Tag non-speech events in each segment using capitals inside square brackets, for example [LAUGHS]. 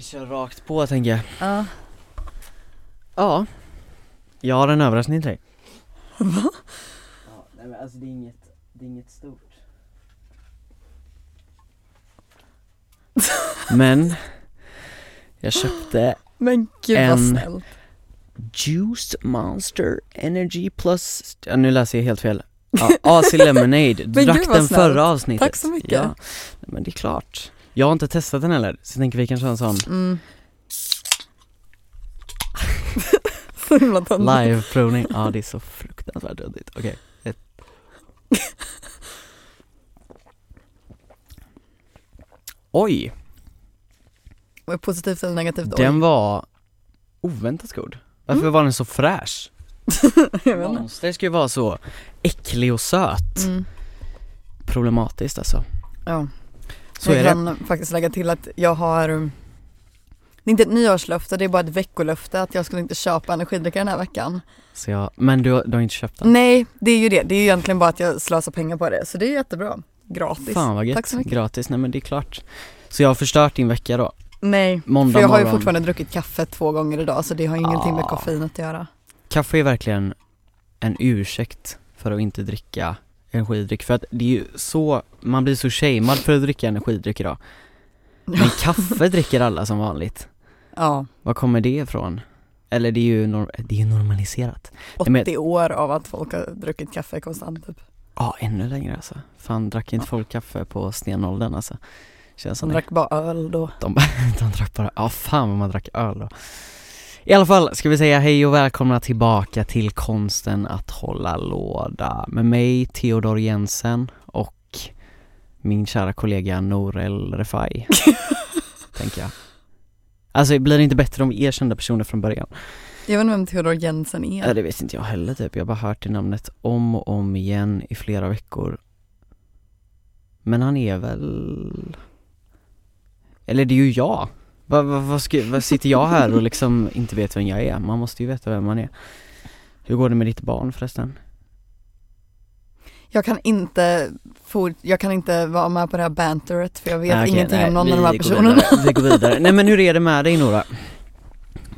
Vi kör rakt på tänker jag. Ja. Ja. Jag har en överraskning till dig. Va? Ja, nej men alltså det är inget, det är inget stort. Men jag köpte Men gud vad En- snällt. Juiced Monster Energy Plus, ja, nu läser jag helt fel. Ja, AC [LAUGHS] Lemonade, du Men drack gud vad den snällt. förra avsnittet. Tack så mycket. Ja, nej, men det är klart. Jag har inte testat den heller, så jag tänker vi kanske har en sån Mm. [LAUGHS] så himla töntigt. live-provning. Ja det är så fruktansvärt dödigt. Okej, ett. Oj, Var det positivt eller negativt? den var oväntat god. Varför Mm. var den så fräsch? [LAUGHS] Monster ska ju vara så äcklig och söt. Mm. Problematiskt alltså. Ja. Så jag är det. kan faktiskt lägga till att jag har um, Det är inte ett nyårslöfte, det är bara ett veckolöfte att jag skulle inte köpa energidrycker den här veckan. Så jag, men du, har- du har inte köpt den? Nej, det är ju det. Det är ju egentligen bara att jag slösar pengar på det. Så det är jättebra. Gratis. Fan vad gött, Tack så mycket. gratis, nej men det är klart Så jag har förstört din vecka då? Nej, Måndag för jag har ju morgon. fortfarande druckit kaffe två gånger idag så det har ingenting med Ah. koffeinet att göra. Kaffe är verkligen en ursäkt för att inte dricka energidryck för att det är ju så, man blir så shamead för att dricka energidryck idag Men [LAUGHS] kaffe dricker alla som vanligt Ja, Var kommer det ifrån? Eller det är ju, det är ju normaliserat 80 men- år av att folk har druckit kaffe konstant typ. Ja, ännu längre alltså Fan, drack inte Ja. folk kaffe på stenåldern alltså? Känns De drack bara öl då. De, [LAUGHS] de drack bara, ja fan vad man drack öl då I alla fall ska vi säga hej och välkomna tillbaka till konsten att hålla låda med mig Theodor Jensen och min kära kollega Norel Refai [LAUGHS] Tänker jag Alltså blir det inte bättre om vi är kända personer från början? Jag vet inte vem Theodor Jensen är. Ja det vet inte jag heller typ, jag har bara hört det namnet om och om igen i flera veckor Men han är väl Eller det är ju jag vad, vad, vad, ska, vad sitter jag här och liksom inte vet vem jag är? Man måste ju veta vem man är Hur går det med ditt barn förresten? Jag kan inte for, jag kan inte vara med på det här banteret för jag vet Nej, okej, ingenting nej, om någon av de här personerna. vidare, [LAUGHS] Vi går vidare, nej men hur är det med dig Nora?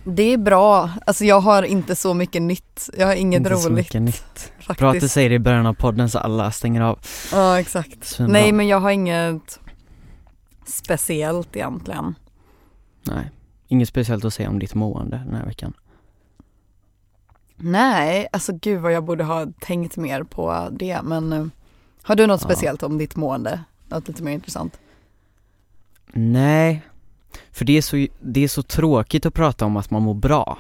Det är bra, alltså jag har inte så mycket nytt, jag har inget inte så roligt mycket nytt faktiskt. Bra att du säger det i början av podden så alla stänger av Ja exakt. Svinbra. Nej men jag har inget speciellt egentligen. Nej, inget speciellt att säga om ditt mående den här veckan Nej, alltså gud vad jag borde ha tänkt mer på det men eh, har du något Ja. speciellt om ditt mående? Något lite mer intressant? Nej, för det är, så, det är så tråkigt att prata om att man mår bra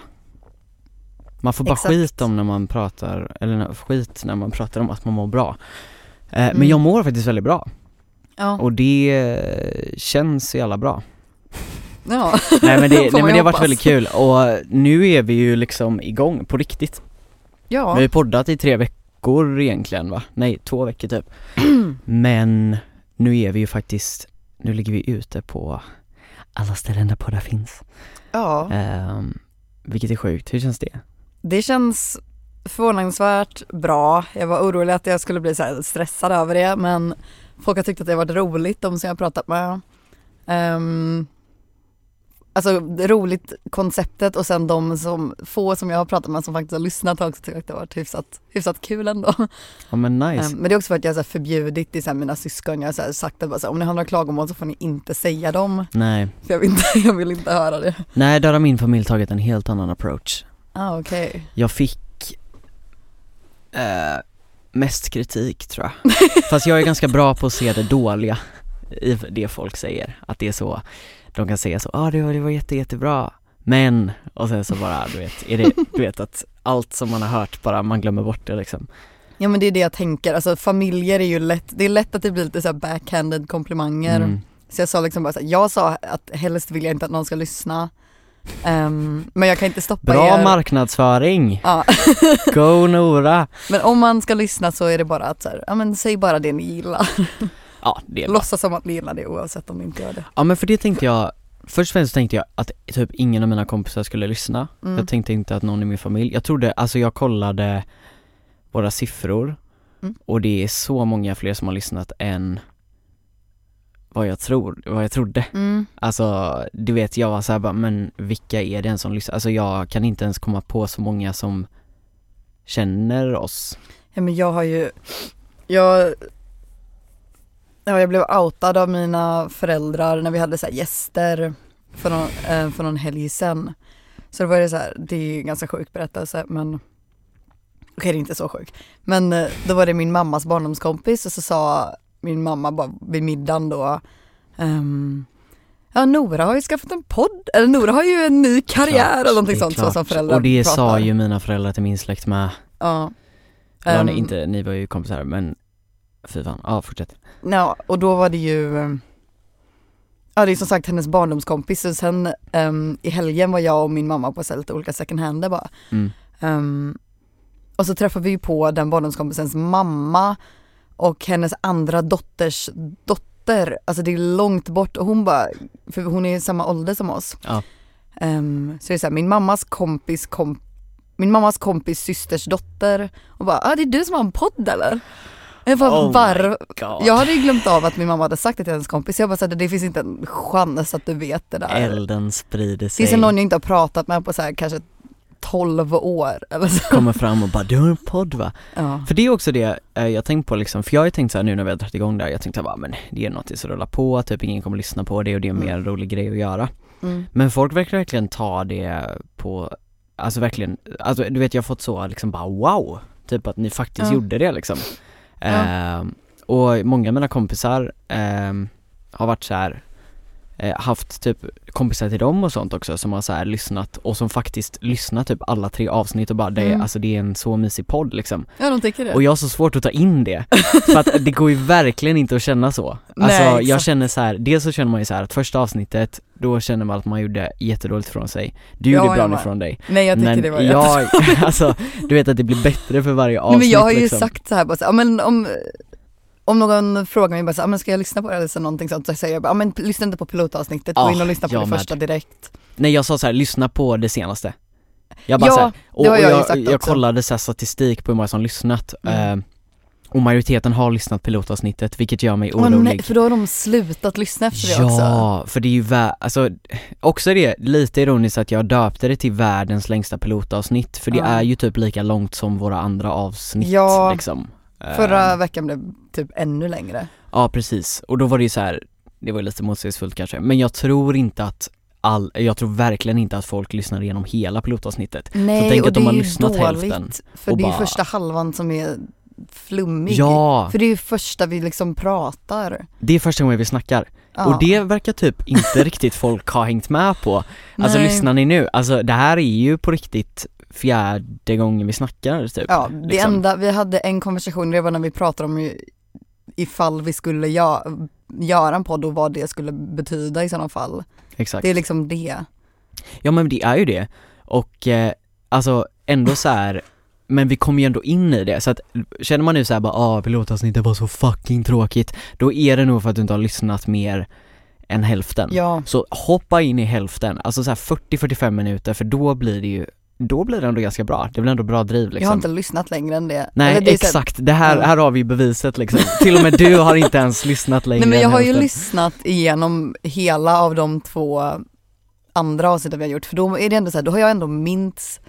Man får bara Exakt. skit om när man pratar, eller skit när man pratar om att man mår bra eh, Men Mm. jag mår faktiskt väldigt bra Ja. och det eh, känns så jävla bra ja. Nej [LAUGHS] men det, nej, men det har varit väldigt kul och nu är vi ju liksom igång på riktigt Ja. Vi har ju poddat i tre veckor egentligen va? Nej, två veckor typ [CLEARS THROAT] Men nu är vi ju faktiskt, nu ligger vi ute på alla ställen där poddar finns ja. Ehm, vilket är sjukt, hur känns det? Det känns förvånansvärt bra. Jag var orolig att jag skulle bli så stressad över det men folk har tyckt att det har varit roligt, de som jag har pratat med. Um, alltså roligt konceptet och sen de som, få som jag har pratat med som faktiskt har lyssnat har också tyckt att det har varit hyfsat, hyfsat kul ändå. Ja men nice, Ehm, men det är också för att jag har förbjudit är så mina syskon, jag har sagt att bara så här, om ni har några klagomål så får ni inte säga dem. nej, För jag vill inte, [LAUGHS] jag vill inte höra det. nej där har min familj tagit en helt annan approach Ah, okej. Jag fick eh, mest kritik tror jag [LAUGHS] Fast jag är ganska bra på att se det dåliga i det folk säger, att det är så De kan säga så, ja ah, det, var, det var jätte, jättebra Men, och sen så bara du vet, är det, du vet att allt som man har hört bara, man glömmer bort det liksom Ja men det är det jag tänker, alltså familjer är ju lätt, det är lätt att det blir lite så backhanded komplimanger. mm. Så jag sa liksom bara så här, jag sa att helst vill jag inte att någon ska lyssna. Ehm, men jag kan inte stoppa Bra er. marknadsföring! Ja, Go Nora! [LAUGHS] men om man ska lyssna så är det bara att så här, ja men säg bara det ni gillar. [LAUGHS] Ja det är bra. Låtsas som att ni gillar det oavsett om ni inte gör det. Ja men för det tänkte jag, först och främst tänkte jag att typ ingen av mina kompisar skulle lyssna Mm. Jag tänkte inte att någon i min familj, jag trodde, alltså jag kollade våra siffror Mm. och det är så många fler som har lyssnat än vad jag tror, vad jag trodde. Mm. Alltså, du vet jag var såhär bara, men vilka är det ens som lyssnar? Alltså jag kan inte ens komma på så många som känner oss. Ja men jag har ju, jag, ja, jag blev outad av mina föräldrar när vi hade så gäster för någon, eh, för någon helg sen. Så då var det så här, det är ju en ganska sjuk berättelse men Okej det är inte så sjuk. Men eh, då var det min mammas barndomskompis och så sa min mamma bara vid middagen då ehm, Ja Nora har ju skaffat en podd, eller Nora har ju en ny karriär eller någonting det sånt så som föräldrar Och det pratar. sa ju mina föräldrar till min släkt med. Ja. Ja, nej, Ehm, inte, ni var ju kompisar men fy fan, ja fortsätt. Ja, och då var det ju eh, Ja det är som sagt hennes barndomskompis och sen ehm, i helgen var jag och min mamma på så lite olika second hand bara. Mm. Ehm, och så träffade vi ju på den barndomskompisens mamma och hennes andra dotters dotter. Alltså det är långt bort och hon bara, för hon är i samma ålder som oss. Ja. Ehm, så det är så här, min mammas kompis kom, min mammas kompis systers dotter och bara, ah, det är du som har en podd eller? Jag bara, Oh my var, God. jag hade ju glömt av att min mamma hade sagt det till hennes kompis, jag bara så här, det finns inte en chans att du vet det där. Elden sprider Det sig. är som någon jag inte har pratat med på så här, kanske 12 år eller så. kommer fram och bara du har en podd va? Ja. För det är också det eh, jag tänkt på liksom, för jag har ju tänkt så här nu när vi har dragit igång där, jag tänkte bara men det är något som rullar på, typ ingen kommer lyssna på det och det är en Mm. mer rolig grej att göra. Mm. Men folk verkar verkligen ta det på, alltså verkligen, alltså du vet jag har fått så liksom bara wow, typ att ni faktiskt Ja. gjorde det liksom. Ehm, och många av mina kompisar eh, har varit så här haft typ kompisar till dem och sånt också som har så lyssnat och som faktiskt lyssnat typ alla tre avsnitt och bara det, Mm. alltså det är en så mysig podd liksom. ja, de tycker det. Och jag har så svårt att ta in det, [LAUGHS] för att det går ju verkligen inte att känna så. Alltså Nej, jag exakt. känner så här, dels så känner man ju så här att första avsnittet, då känner man att man gjorde jättedåligt från sig. Du Ja, gjorde jag bra ifrån dig. Nej jag tycker men det var jag, [LAUGHS] alltså du vet att det blir bättre för varje Nej, avsnitt men jag har ju liksom. sagt så här bara så, ja, men om, om någon frågar mig bara så, ja, men ska jag lyssna på det eller så någonting sånt så säger jag bara, ja, men lyssna inte på pilotavsnittet, gå in och lyssna på jag det med. första direkt. Nej jag sa så här, lyssna på det senaste Jag bara Ja, så här, och, har och jag jag, jag kollade så här statistik på hur många som lyssnat Mm. eh, Och majoriteten har lyssnat pilotavsnittet vilket gör mig orolig nej, för då har de slutat lyssna efter det också. Ja, för det är ju vä- alltså också det, lite ironiskt att jag döpte det till världens längsta pilotavsnitt för det Ja. är ju typ lika långt som våra andra avsnitt Ja, liksom Förra veckan blev typ ännu längre. Ja precis, och då var det ju så här. det var lite motsägelsefullt kanske, men jag tror inte att all, jag tror verkligen inte att folk lyssnar igenom hela pilotavsnittet Nej, tänk och att de har lyssnat dåligt, hälften För och det är ju bara- första halvan som är flummig. Ja, För det är ju första vi liksom pratar. det är första gången vi snackar Ja. och det verkar typ inte [LAUGHS] riktigt folk ha hängt med på Alltså Nej. lyssnar ni nu? Alltså det här är ju på riktigt fjärde gången vi snackar typ Ja, det liksom. enda, vi hade en konversation, det var när vi pratade om ifall vi skulle gö- göra en podd och vad det skulle betyda i sådana fall. Exakt Det är liksom det. Ja men det är ju det, och eh, alltså ändå så här. men vi kommer ju ändå in i det, så att känner man nu så här bara ah pilotavsnittet var så fucking tråkigt, då är det nog för att du inte har lyssnat mer än hälften. Ja, Så hoppa in i hälften, alltså så här 40-45 minuter för då blir det ju, då blir det ändå ganska bra, det blir ändå bra driv liksom. jag har inte lyssnat längre än det. Nej det exakt, det här, här har vi beviset liksom. Till och med du har inte ens lyssnat längre Nej men jag har ju lyssnat igenom hela av de två andra avsnitten vi har gjort, för då är det ändå så här, då har jag ändå mints,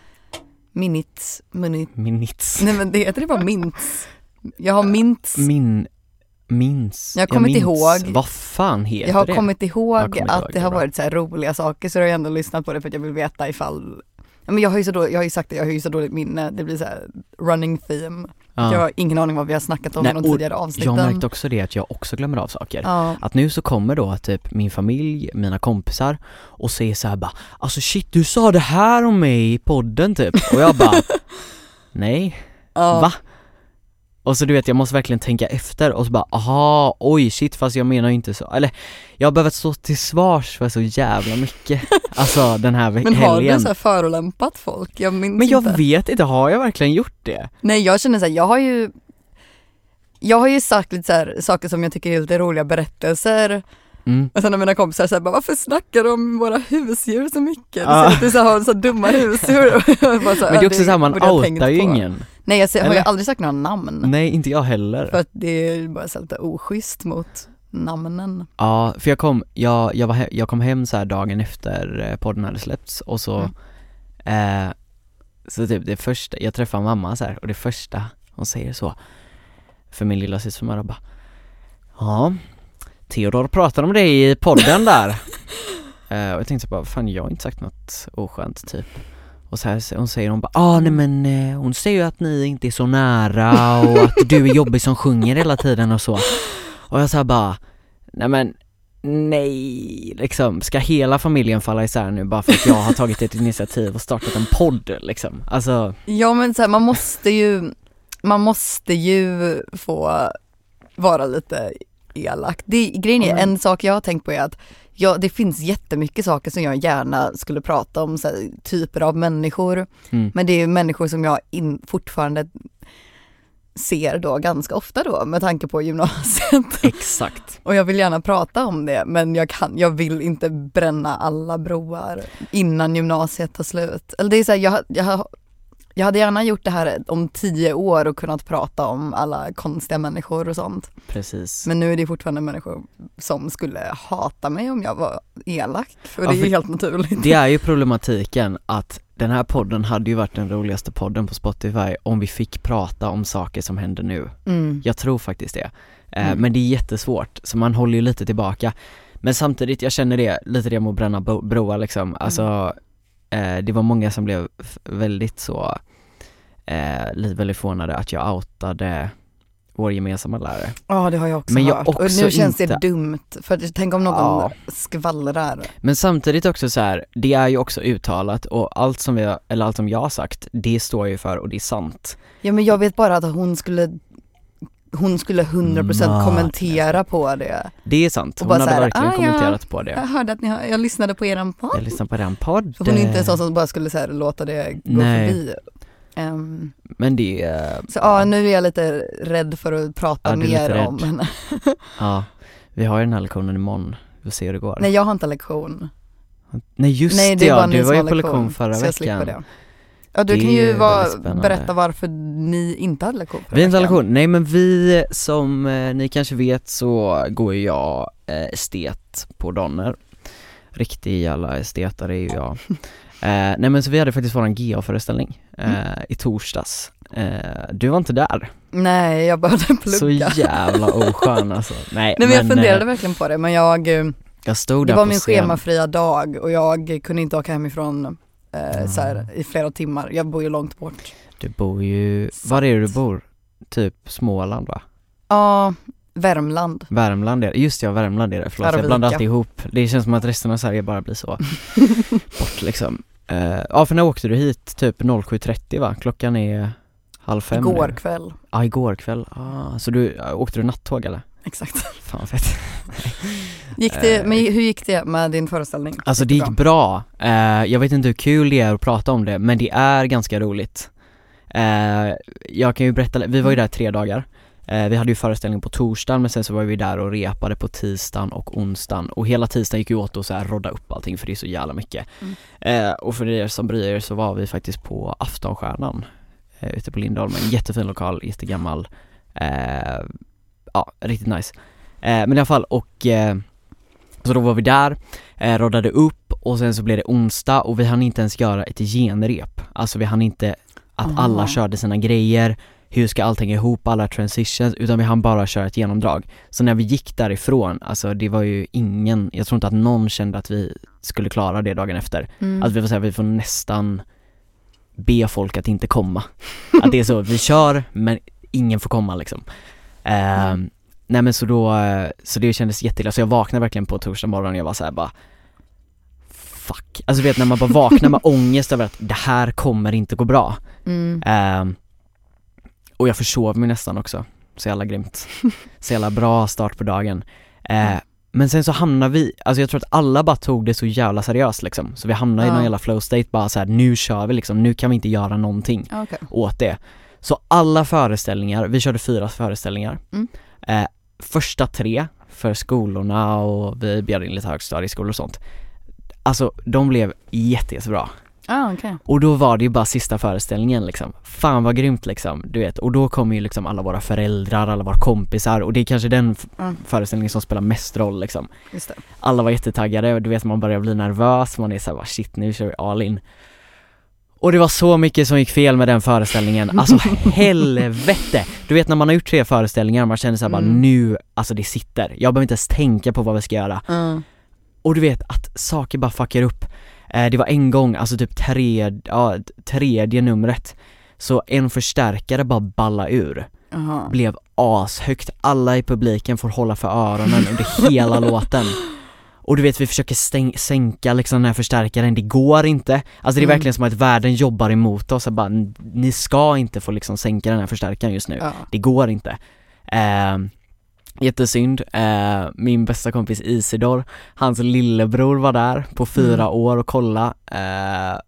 minits, minit, Minits. nej men det heter det bara mints. Jag har mints, Min, minns. Jag har kommit minns. ihåg. Vad fan heter jag har det? kommit ihåg Jag har kommit att ihåg, det det har bra. varit så här roliga saker så då har jag ändå lyssnat på det för att jag vill veta ifall men jag har ju så då, jag har ju sagt det, jag har ju så dåligt minne, det blir så här running theme. Ja. Jag har ingen aning vad vi har snackat om Nej, i de tidigare avsnitten. Jag märkte också det att jag också glömmer av saker. Ja, Att nu så kommer då typ min familj, mina kompisar och säger så här bara Alltså shit du sa det här om mig i podden typ och jag bara [LAUGHS] Nej, ja. va? Och så du vet jag måste verkligen tänka efter och så bara aha, oj shit fast jag menar ju inte så Eller jag har behövt stå till svars för så jävla mycket [LAUGHS] Alltså den här ve- Men har helgen du så här förolämpat folk? Jag minns Men jag inte. vet inte, har jag verkligen gjort det? Nej jag känner så här, jag har ju Jag har ju sagt lite så här, saker som jag tycker är lite roliga berättelser Mm. och sen har mina kompisar säger varför snackar du om våra husdjur så mycket? Du Ja. säger att du så har så dumma husdjur [LAUGHS] så Men det är "Ja, också såhär, man outar ju på." ingen Nej jag har ju aldrig sagt några namn. Nej inte jag heller. För att det är bara så lite oschysst mot namnen. Ja, för jag kom, jag, jag, var jag kom hem så här dagen efter eh, podden hade släppts och så, eh, så typ det första, jag träffade mamma så här och det första hon säger så för min lilla syster Mara bara Ja, Theodor pratade om dig i podden där. [LAUGHS] Eh, och jag tänkte bara, fan jag har inte sagt något oskönt typ och så här, hon säger hon bara, ah nej men eh, hon säger ju att ni inte är så nära och att du är jobbig som sjunger hela tiden och så och jag sa bara, nej men nej, liksom, ska hela familjen falla isär nu bara för att jag har tagit ett initiativ och startat en podd liksom? Alltså, Ja men så här, man måste ju, man måste ju få vara lite elak. Det, grejen är, Mm. en sak jag har tänkt på är att ja, det finns jättemycket saker som jag gärna skulle prata om, här, typer av människor. mm, Men det är ju människor som jag in, fortfarande ser då ganska ofta då med tanke på gymnasiet. [LAUGHS] exakt. Och jag vill gärna prata om det men jag, kan, jag vill inte bränna alla broar innan gymnasiet tar slut. Eller det är så här, jag, jag, jag hade gärna gjort det här om tio år och kunnat prata om alla konstiga människor och sånt. Precis. Men nu är det fortfarande människor som skulle hata mig om jag var elak. Och Ja, det är ju för- helt naturligt. Det är ju problematiken att den här podden hade ju varit den roligaste podden på Spotify om vi fick prata om saker som händer nu. Mm. Jag tror faktiskt det. Eh, Mm. Men det är jättesvårt, så man håller ju lite tillbaka. Men samtidigt, jag känner det, lite det med att bränna broar liksom. Alltså, eh, det var många som blev väldigt så, eh, väldigt förvånade att jag outade vår gemensamma lärare. Ja det har jag också Men jag hört. och också nu känns inte- det dumt. För tänk om någon Ja. skvallrar. Men samtidigt också så här, det är ju också uttalat och allt som vi, eller allt som jag har sagt, det står ju för och det är sant. Ja men jag vet bara att hon skulle hon skulle 100% Mörda. kommentera på det. Det är sant, hon hade så här, verkligen "Ah, ja." kommenterat på det. Jag hörde att ni har, jag lyssnade på eran podd. Jag lyssnar på den podd. För hon är inte en sån som bara skulle så här, låta det gå Nej. förbi. Ehm, Men det är, så ja, nu är jag lite rädd för att prata Ja, mer om henne. [LAUGHS] ja, vi har ju den här lektionen imorgon, vi får se hur det går. Nej jag har inte lektion. Nej just Nej det, ja, du var ju på lektion förra så jag slipper veckan. Det. Ja du Det kan ju spännande. berätta varför ni inte hade lektion Vi inte veckan. lektion, nej men vi som eh, ni kanske vet så går ju jag eh, estet på Donner Riktig jävla estetare är ju jag [LAUGHS] eh, Nej men så vi hade faktiskt våran GA-föreställning eh, Mm. i torsdags eh, Du var inte där, Nej jag började plugga. så jävla [LAUGHS] oskön alltså Nej, Nej men jag funderade eh, verkligen på det men jag, eh, jag stod det där var på min schemafria dag och jag kunde inte åka hemifrån eh, så här, i flera timmar. Jag bor ju långt bort. Du bor ju, var är det du bor? Typ Småland va? Ja, Värmland. Värmland är det, just ja Värmland är det, förlåt jag blandar alltid ihop Det känns som att resten av Sverige bara blir så [LAUGHS] bort liksom Eh, Ja för när åkte du hit? Typ 07.30 va? Klockan är halv fem Igår nu. kväll. Ja igår kväll, ah, så du, åkte du nattåg eller? Exakt. Fan vad fett. Gick det, Eh. men hur gick det med din föreställning? Alltså det gick bra, Eh, jag vet inte hur kul det är att prata om det men det är ganska roligt. Eh, Jag kan ju berätta, vi var ju där tre dagar. Vi hade ju föreställning på torsdagen men sen så var vi där och repade på tisdagen och onsdagen. Och hela tisdagen gick ju åt att så här rodda upp allting för det är så jävla mycket. Mm. Och för er som bryr er så var vi faktiskt på Aftonstjärnan eh, ute på Lindholmen, jättefin lokal, jättegammal. Eh, Ja, riktigt nice eh, Men i alla fall och eh, Så då var vi där, eh, roddade upp och sen så blev det onsdag och vi hann inte ens göra ett genrep Alltså vi hann inte att Aha. alla körde sina grejer hur ska allting ihop, alla transitions, utan vi hann bara köra ett genomdrag. Så när vi gick därifrån, alltså det var ju ingen, jag tror inte att någon kände att vi skulle klara det dagen efter. Mm. Att vi får säga, vi får nästan be folk att inte komma. Att det är så, vi kör men ingen får komma liksom. Ehm, nej men så då, så det kändes jätteilla, så jag vaknade verkligen på torsdag morgon och jag var så här bara Fuck, alltså du vet när man bara vaknar med [LAUGHS] ångest över att det här kommer inte gå bra. Mm. Ehm, och jag försov mig nästan också, så jävla grymt. Så jävla bra start på dagen. Eh, men sen så hamnade vi, alltså jag tror att alla bara tog det så jävla seriöst liksom. Så vi hamnade i Ja. någon jävla flow state bara så här: nu kör vi liksom, nu kan vi inte göra någonting okej. åt det. Så alla föreställningar, vi körde fyra föreställningar. Mm. Eh, första tre för skolorna och vi bjöd in lite högstadieskolor och sånt. Alltså de blev jätte, jättebra. Ah, okej. Och då var det ju bara sista föreställningen liksom Fan vad grymt liksom, du vet Och då kommer ju liksom alla våra föräldrar, alla våra kompisar och det är kanske den Mm. föreställningen som spelar mest roll liksom. Alla var jättetaggade och du vet man börjar bli nervös, man är såhär shit nu kör vi all in Och det var så mycket som gick fel med den föreställningen, alltså [LAUGHS] helvete! Du vet när man har gjort tre föreställningar, man känner såhär bara Mm. nu, alltså det sitter Jag behöver inte ens tänka på vad vi ska göra Mm. och du vet att saker bara fuckar upp eh, Det var en gång, alltså typ tredje, ja, tredje numret Så en förstärkare bara balla ur Jaha. Blev ashögt, alla i publiken får hålla för öronen under hela [LAUGHS] låten Och du vet vi försöker stäng, sänka liksom den här förstärkaren, det går inte Alltså det är Mm. verkligen som att världen jobbar emot oss bara, ni ska inte få liksom sänka den här förstärkaren just nu Ja. det går inte. Eh, jättesynd. Eh, min bästa kompis Isidor, hans lillebror var där på fyra Mm. år och kolla. Eh,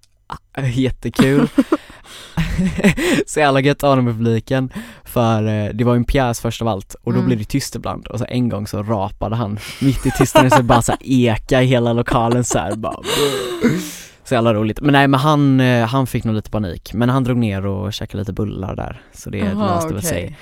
jättekul. [LAUGHS] [LAUGHS] Så jävla gött att i publiken för eh, det var ju en pjäs först av allt och då Mm. blev det tyst ibland och så en gång så rapade han mitt i tystnaden så bara så eka i hela lokalen så här, bara Så jävla roligt. Men nej men han, eh, han fick nog lite panik men han drog ner och käkade lite bullar där så det löste väl sig.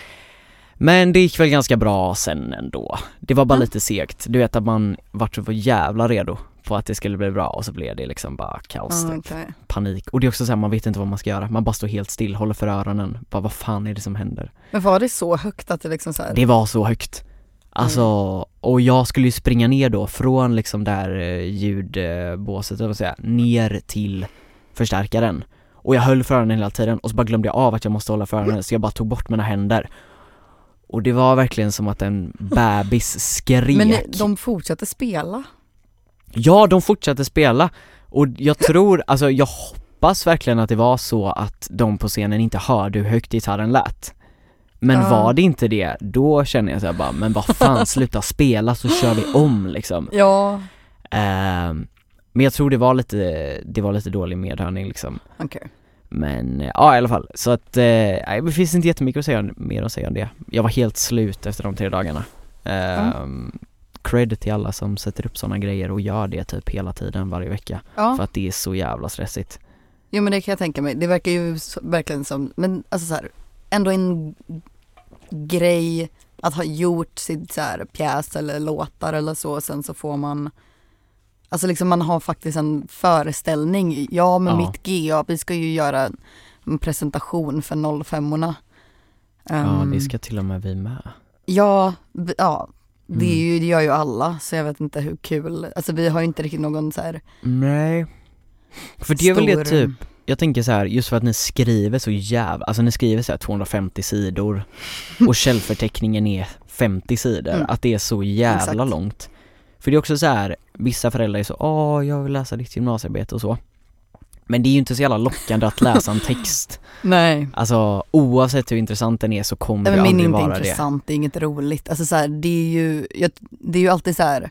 Men det gick väl ganska bra sen ändå. Det var bara Ja. lite segt. Du vet att man vart så jävla redo på att det skulle bli bra och så blev det liksom bara kaos, Ah, typ. okej. panik. Och det är också så här, man vet inte vad man ska göra. Man bara står helt still, håller för öronen. Bara vad fan är det som händer? Men var det så högt att det liksom så här... Det var så högt. Alltså, och jag skulle ju springa ner då från liksom där eh, ljudbåset, eller vad säga, ner till förstärkaren. Och jag höll för öronen hela tiden och så bara glömde jag av att jag måste hålla för öronen så jag bara tog bort mina händer. Och det var verkligen som att en bebis skrek. Men de fortsatte spela? Ja, de fortsatte spela. Och jag tror, [LAUGHS] alltså jag hoppas verkligen att det var så att de på scenen inte hörde hur högt gitarren lät. Men Ja. var det inte det, då känner jag så här bara, men vad fan [LAUGHS] sluta spela så kör vi om liksom. Ja. Ehm, men jag tror det var lite, det var lite dålig medhörning liksom. Okej. Men eh, ja i alla fall, så att, eh, det finns inte jättemycket att säga, mer att säga om det. Jag var helt slut efter de tre dagarna. Ehm, Cred till alla som sätter upp sådana grejer och gör det typ hela tiden varje vecka. Ja. För att det är så jävla stressigt. Jo men det kan jag tänka mig. Det verkar ju verkligen som, men alltså så här, ändå en grej att ha gjort sin så här, pjäs eller låtar eller så, sen så får man Alltså liksom man har faktiskt en föreställning. Ja men Ja. mitt GA, vi ska ju göra en presentation för 05 orna Ja Ehm, det ska till och med vi med. Ja, b- Det, är Mm. ju, det gör ju alla så jag vet inte hur kul, alltså vi har ju inte riktigt någon så här Nej. För det är väl det typ, jag tänker så här, just för att ni skriver så jävla, alltså ni skriver så här 250 sidor [LAUGHS] och källförteckningen är 50 sidor, Mm. att det är så jävla Exakt. långt. För det är också så här, vissa föräldrar är så, åh jag vill läsa ditt gymnasiearbete och så. Men det är ju inte så jävla lockande att läsa en [LAUGHS] text. Nej. Alltså oavsett hur intressant den är så kommer Nej det men aldrig inte vara det. intressant, det är inget roligt. Alltså så här, det är ju, jag, det är ju alltid så här,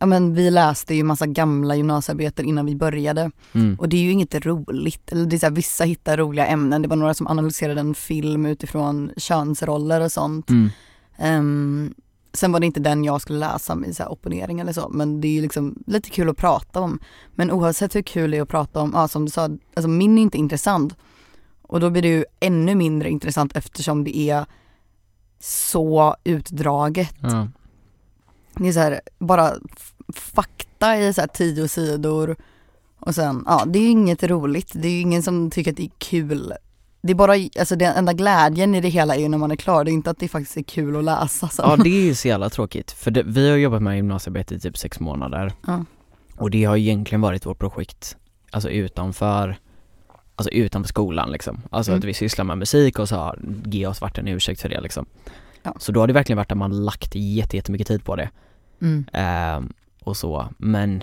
ja men vi läste ju massa gamla gymnasiearbeten innan vi började Mm. och det är ju inget roligt. Eller det är så här, vissa hittar roliga ämnen, det var några som analyserade en film utifrån könsroller och sånt. Mm. Ehm, sen var det inte den jag skulle läsa med så här opponering eller så, men det är ju liksom lite kul att prata om. Men oavsett hur kul det är att prata om, ja som du sa, alltså min är inte intressant. Och då blir det ju ännu mindre intressant eftersom det är så utdraget. Ja. Det är så här, bara fakta i så här tio sidor och sen, ja det är ju inget roligt, det är ju ingen som tycker att det är kul. Det är bara, alltså den enda glädjen i det hela är ju när man är klar, det är inte att det faktiskt är kul att läsa. Så. Ja det är ju så jävla tråkigt, för det, vi har jobbat med gymnasiearbete i typ sex månader Ja. och det har egentligen varit vårt projekt, alltså utanför, alltså utanför skolan liksom. Alltså Mm. att vi sysslar med musik och så har ge oss varit en ursäkt för det liksom. Ja. Så då har det verkligen varit att man lagt jätte- jättemycket tid på det. Mm. Ehm, och så, men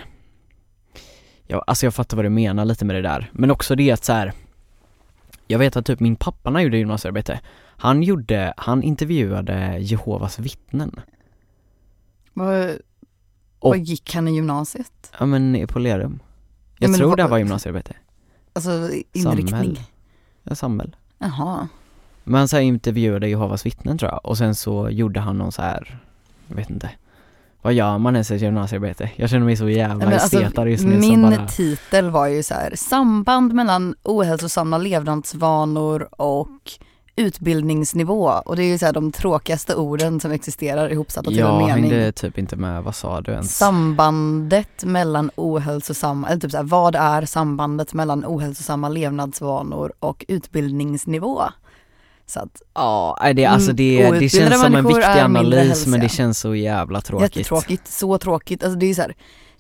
ja, alltså jag fattar vad du menar lite med det där. Men också det att så här. Jag vet att typ min pappa när han gjorde gymnasiearbete, han gjorde, han intervjuade Jehovas vittnen. Vad, Och- vad gick han i gymnasiet? Ja men på Lerum. Jag men tror vad- det var gymnasiearbete. Alltså inriktning? Samhäll. Ja, Samuel. Jaha. Men så här intervjuade Jehovas vittnen tror jag och sen så gjorde han någon så här, jag vet inte, Vad gör man ens ett gymnasiearbete? Jag känner mig så jävla men alltså, estetad just nu Min bara, titel var ju så här, samband mellan ohälsosamma levnadsvanor och utbildningsnivå och det är ju så de tråkigaste orden som existerar ihopsatta till en Jag mening. hängde typ inte med, vad sa du ens? Sambandet mellan ohälsosamma, eller typ så här, vad är sambandet mellan ohälsosamma levnadsvanor och utbildningsnivå? Så att Ja, det, alltså det, Mm, det känns som en viktig mindre analys men det känns så jävla tråkigt. jättetråkigt, så tråkigt. Alltså det är så här,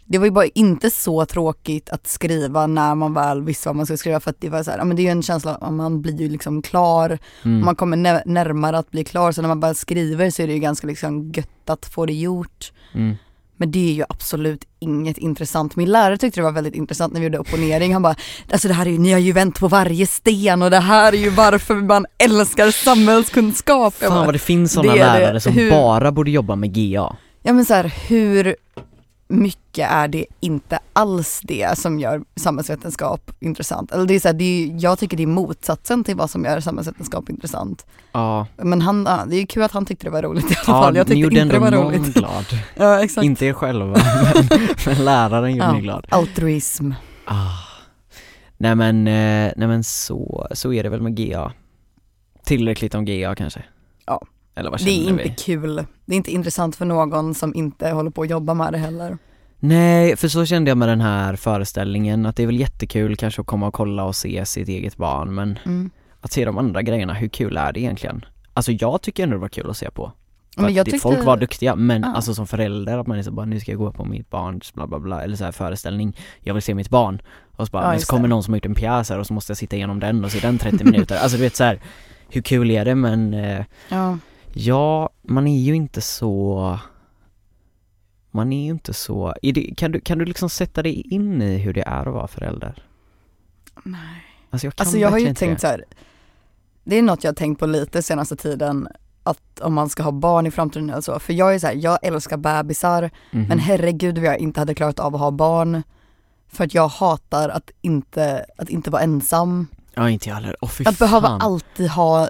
det var ju bara inte så tråkigt att skriva när man väl visste vad man skulle skriva för att det var så här, ja men det är ju en känsla, att man blir ju liksom klar, Mm. man kommer nä- närmare att bli klar så när man bara skriver så är det ju ganska liksom gött att få det gjort. Mm. Men det är ju absolut inget intressant. Min lärare tyckte det var väldigt intressant när vi gjorde opponering. Han bara, alltså det här är ju, ni har ju vänt på varje sten och det här är ju varför man älskar samhällskunskap. Fan bara, vad det finns sådana det. lärare som Hur- bara borde jobba med GA. Ja men så här, hur mycket är det inte alls det som gör samhällsvetenskap intressant? Eller det är så här, det är, jag tycker det är motsatsen till vad som gör samhällsvetenskap intressant. Ja, Men han, det är kul att han tyckte det var roligt i alla ja fall. Jag tyckte inte det var någon roligt. glad. [LAUGHS] Ja exakt. Inte er själva, men, [LAUGHS] men läraren gjorde Ja. ni glad. Altruism. Ah. Nej men, eh, nej men så, så är det väl med GA. Tillräckligt om GA kanske? Ja. Eller vad Det är inte vi? kul. Det är inte intressant för någon som inte håller på att jobba med det heller. Nej, för så kände jag med den här föreställningen, att det är väl jättekul kanske att komma och kolla och se sitt eget barn, men Mm. att se de andra grejerna, hur kul är det egentligen? Alltså jag tycker ändå det var kul att se på. För Men att tyckte- Folk var duktiga, men Ja. alltså som förälder att man är så bara, nu ska jag gå på mitt barns bla bla bla, eller så här föreställning, jag vill se mitt barn. Och så bara, Ja, men så kommer någon som har gjort en pjäs här och så måste jag sitta igenom den och se den 30 minuter. Alltså du vet så här, hur kul är det? Men eh, Ja. Ja, man är ju inte så man är ju inte så, det, kan, du, kan du liksom sätta dig in i hur det är att vara förälder? Nej. Alltså jag kan Alltså jag har ju tänkt det. så här. det är något jag har tänkt på lite senaste tiden, att om man ska ha barn i framtiden eller så. För jag är så här, jag älskar bebisar, Mhm. men herregud vad jag inte hade klarat av att ha barn. För att jag hatar att inte, att inte vara ensam. Ja inte jag heller, åh fy Att behöva fan. alltid ha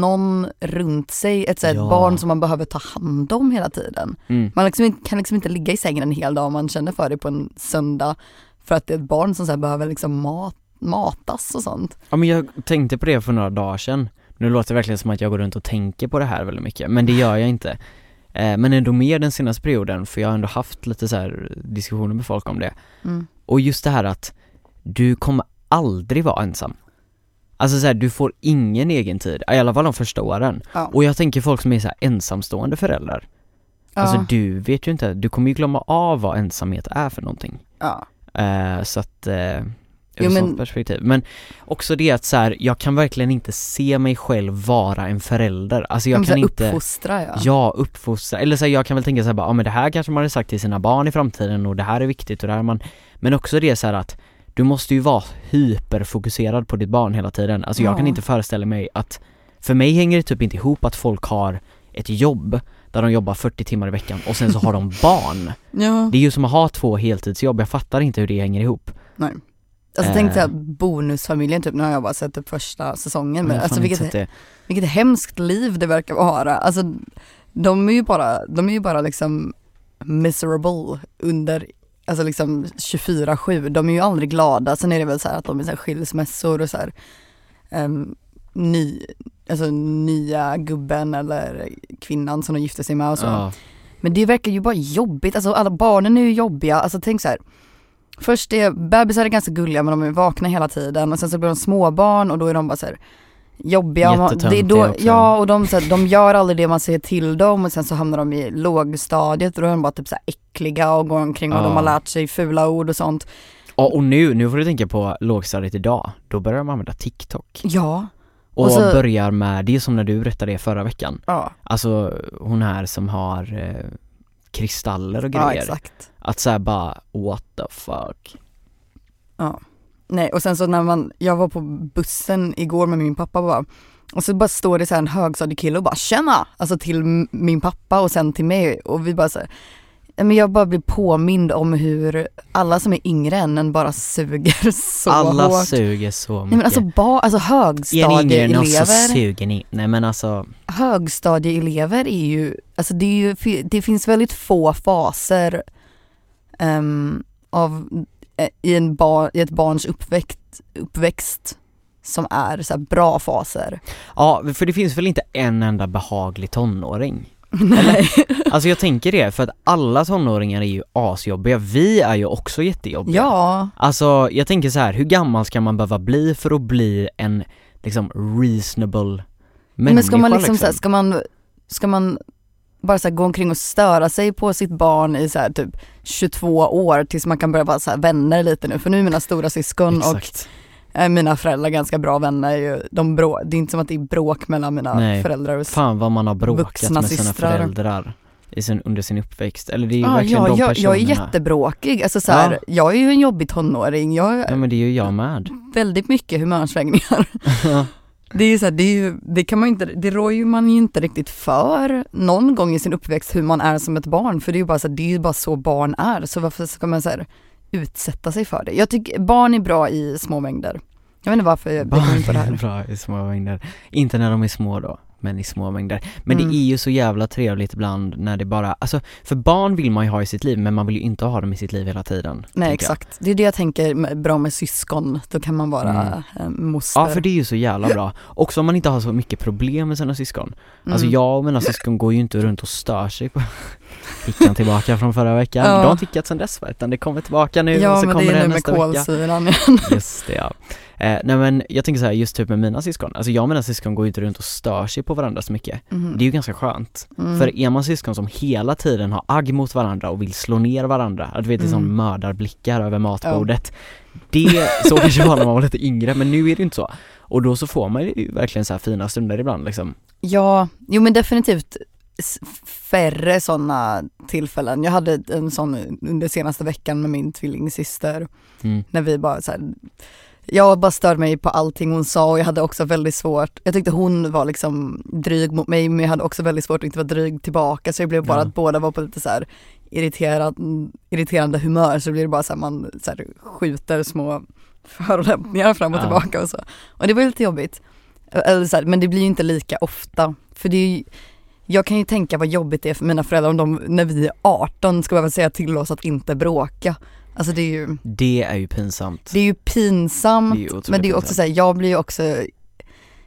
någon runt sig, ett, så här, ett Ja. barn som man behöver ta hand om hela tiden. Mm. Man liksom, kan liksom inte ligga i sängen en hel dag om man känner för det på en söndag. För att det är ett barn som så här behöver liksom mat, matas och sånt. Ja men jag tänkte på det för några dagar sedan Nu låter det verkligen som att jag går runt och tänker på det här väldigt mycket, men det gör jag inte eh, Men ändå mer den senaste perioden, för jag har ändå haft lite så här diskussioner med folk om det Mm. Och just det här att du kommer aldrig vara ensam Alltså så här, du får ingen egen tid, i alla fall de första åren Ja. Och jag tänker folk som är så här ensamstående föräldrar Alltså Ja. du vet ju inte, du kommer ju glömma av vad ensamhet är för någonting Ja. Eh, så att, eh, ur Jo, ett men- sånt perspektiv. Men också det att så här, jag kan verkligen inte se mig själv vara en förälder. Alltså jag Men kan inte, Uppfostra ja. ja uppfostra, eller så här, jag kan väl tänka så här ja men det här kanske man hade sagt till sina barn i framtiden och det här är viktigt och det här är man, men också det så att du måste ju vara hyperfokuserad på ditt barn hela tiden. Alltså jag kan Ja. inte föreställa mig att, för mig hänger det typ inte ihop att folk har ett jobb där de jobbar 40 timmar i veckan och sen så har de [LAUGHS] barn. ja. Det är ju som att ha två heltidsjobb, jag fattar inte hur det hänger ihop. Nej. Alltså tänk Eh. såhär bonusfamiljen typ, nu har jag bara sett typ första säsongen har alltså vilket, det. vilket hemskt liv det verkar vara. Alltså de är ju bara, de är ju bara liksom miserable under, alltså liksom 24-7. De är ju aldrig glada. Sen är det väl så att de är så här skilsmässor och så här, ehm, ny, alltså nya gubben eller kvinnan som de gifte sig med och så. Ja. Men det verkar ju bara jobbigt, alltså alla barnen är ju jobbiga, alltså tänk så här. Först är bebisar är ganska gulliga men de är vakna hela tiden och sen så blir de småbarn och då är de bara så här jobbiga. Man- det är då, ja och de, så här, de gör aldrig det man säger till dem och sen så hamnar de i lågstadiet och då är de bara typ så här äckliga och går omkring och Ja. de har lärt sig fula ord och sånt. Och, och nu, nu får du tänka på lågstadiet idag, då börjar de använda TikTok. Ja. Och, Och så- börjar med, det är som när du berättade det förra veckan. Ja, Alltså hon här som har eh, kristaller och ja grejer. exakt. att säga bara what the fuck. Ja. Nej och sen så när man, jag var på bussen igår med min pappa bara och så bara står det så här en högstadiekille och bara tjena, alltså till min pappa och sen till mig och vi bara så här, men jag bara blir påmind om hur alla som är yngre än en bara suger [LAUGHS] så Alla hårt. suger så mycket. Nej men alltså, ba, alltså Är ni yngre så högstadieelever, suger ni. Nej men alltså, högstadieelever är ju, alltså det är ju, det finns väldigt få faser ehm, av, i, en bar, i ett barns uppväxt, uppväxt som är så bra faser. ja för det finns väl inte en enda behaglig tonåring? [LAUGHS] Nej. Alltså jag tänker det, för att alla tonåringar är ju asjobbiga, vi är ju också jättejobbiga. Ja, Alltså jag tänker så här, hur gammal ska man behöva bli för att bli en liksom reasonable människa men ska man liksom, Så här, ska man, ska man bara så här, gå omkring och störa sig på sitt barn i så här, typ 22 år tills man kan börja vara så här, vänner lite nu för nu är mina stora syskon Exakt. och eh, mina föräldrar ganska bra vänner. Ju, de brå, det är inte som att det är bråk mellan mina Nej. föräldrar. Och, Fan vad man har bråkat med sina föräldrar i sin, under sin uppväxt, eller det är ju ah, verkligen ja, de jag, personerna jag är jättebråkig, alltså så här, jag är ju en jobbig tonåring, jag Ja men det är ju jag med väldigt mycket humörsvängningar. [LAUGHS] Det är ju så här, det, är ju, det kan man inte, det rår ju man ju inte riktigt för någon gång i sin uppväxt hur man är som ett barn för det är ju bara så här, det är ju bara så barn är så varför ska man så här, utsätta sig för det? Jag tycker barn är bra i små mängder. Jag vet inte varför jag kommer in på det här. Barn är bra i små mängder, inte när de är små då, men i små mängder. Men Mm. det är ju så jävla trevligt ibland när det bara, alltså för barn vill man ju ha i sitt liv men man vill ju inte ha dem i sitt liv hela tiden. Nej tänker jag. exakt, det är det jag tänker bra med syskon, då kan man vara Mm. eh, moster. Ja för det är ju så jävla bra, också om man inte har så mycket problem med sina syskon. Alltså Mm. jag och mina syskon går ju inte runt och stör sig på Fickan tillbaka från förra veckan, Ja. de har tickat sen dess va? utan det kommer tillbaka nu och Ja så men kommer det är det nu med nästa vecka kolsyran igen. [LAUGHS] Just det ja. Eh, nej men jag tänker så här, just typ med mina syskon, alltså jag och mina syskon går ju inte runt och stör sig på varandra så mycket. Mhm. Det är ju ganska skönt. Mm. För är man syskon som hela tiden har agg mot varandra och vill slå ner varandra, att du vet det är Mm. mördarblickar över matbordet. Det, så kanske var när man var lite yngre men nu är det inte så. Och då så får man ju verkligen så här fina stunder ibland liksom. Ja, jo men definitivt färre sådana tillfällen. Jag hade en sån under senaste veckan med min tvillingsyster Mm. när vi bara så här, jag bara störde mig på allting hon sa och jag hade också väldigt svårt, jag tyckte hon var liksom dryg mot mig men jag hade också väldigt svårt att inte vara dryg tillbaka så det blev bara Ja. att båda var på lite så här irriterad, irriterande humör så det blir bara så här man så här, skjuter små förolämpningar fram och Ja. tillbaka och så. Och det var lite jobbigt. Eller så här, men det blir ju inte lika ofta. För det är ju, jag kan ju tänka vad jobbigt det är för mina föräldrar om de när vi är 18 ska behöva säga till oss att inte bråka. Alltså det är ju, Det är ju pinsamt. det är ju pinsamt Det är men det är också såhär, jag blir ju också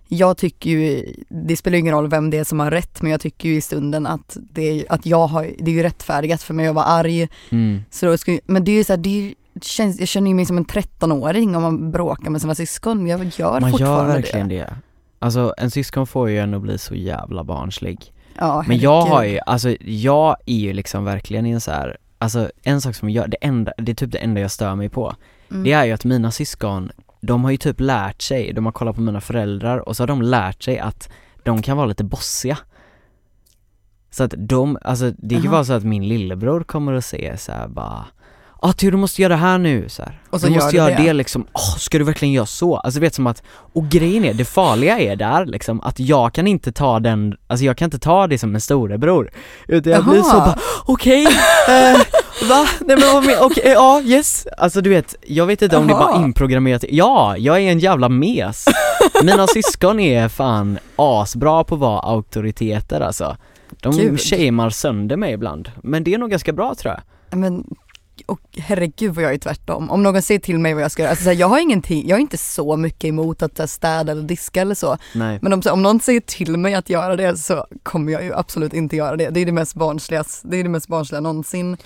jag tycker ju, det spelar ingen roll vem det är som har rätt men jag tycker ju i stunden att det att jag har, det är ju rättfärdigat för mig att vara arg. Mm. Så då ju- men det är ju såhär, det det känns, jag känner ju mig som en 13-åring om man bråkar med sina syskon. Jag gör Man gör fortfarande verkligen det. det. Alltså en syskon får ju en att bli så jävla barnslig. Ja, Men jag har ju, alltså jag är ju liksom verkligen i en så här, alltså en sak som jag, det enda, det är typ det enda jag stör mig på. Mm. Det är ju att mina syskon, de har ju typ lärt sig, de har kollat på mina föräldrar och så har de lärt sig att de kan vara lite bossiga. Så att de, alltså det kan ju Jaha. vara så att min lillebror kommer att säga så här bara Ah Theo du måste göra det här nu så här. Och så du gör måste du göra det. det, liksom, åh ska du verkligen göra så? Alltså du vet som att, och grejen är, det farliga är där liksom att jag kan inte ta den, alltså jag kan inte ta det som en storebror Utan jag blir så Jaha. bara, okej, eh, va? Nej men vad men, okej, ja, yes Alltså du vet, jag vet inte om det är bara Jaha. inprogrammerat, ja, jag är en jävla mes Mina [LAUGHS] syskon är fan asbra på att vara auktoriteter alltså De Gud. shamear sönder mig ibland, men det är nog ganska bra tror jag Men, och herregud vad jag är tvärtom. Om någon säger till mig vad jag ska göra, alltså, så här, jag har ingenting, jag är inte så mycket emot att här, städa eller diska eller så. Nej Men om, om någon säger till mig att göra det så kommer jag ju absolut inte göra det. Det är det mest barnsliga, det är det mest barnsliga någonsin.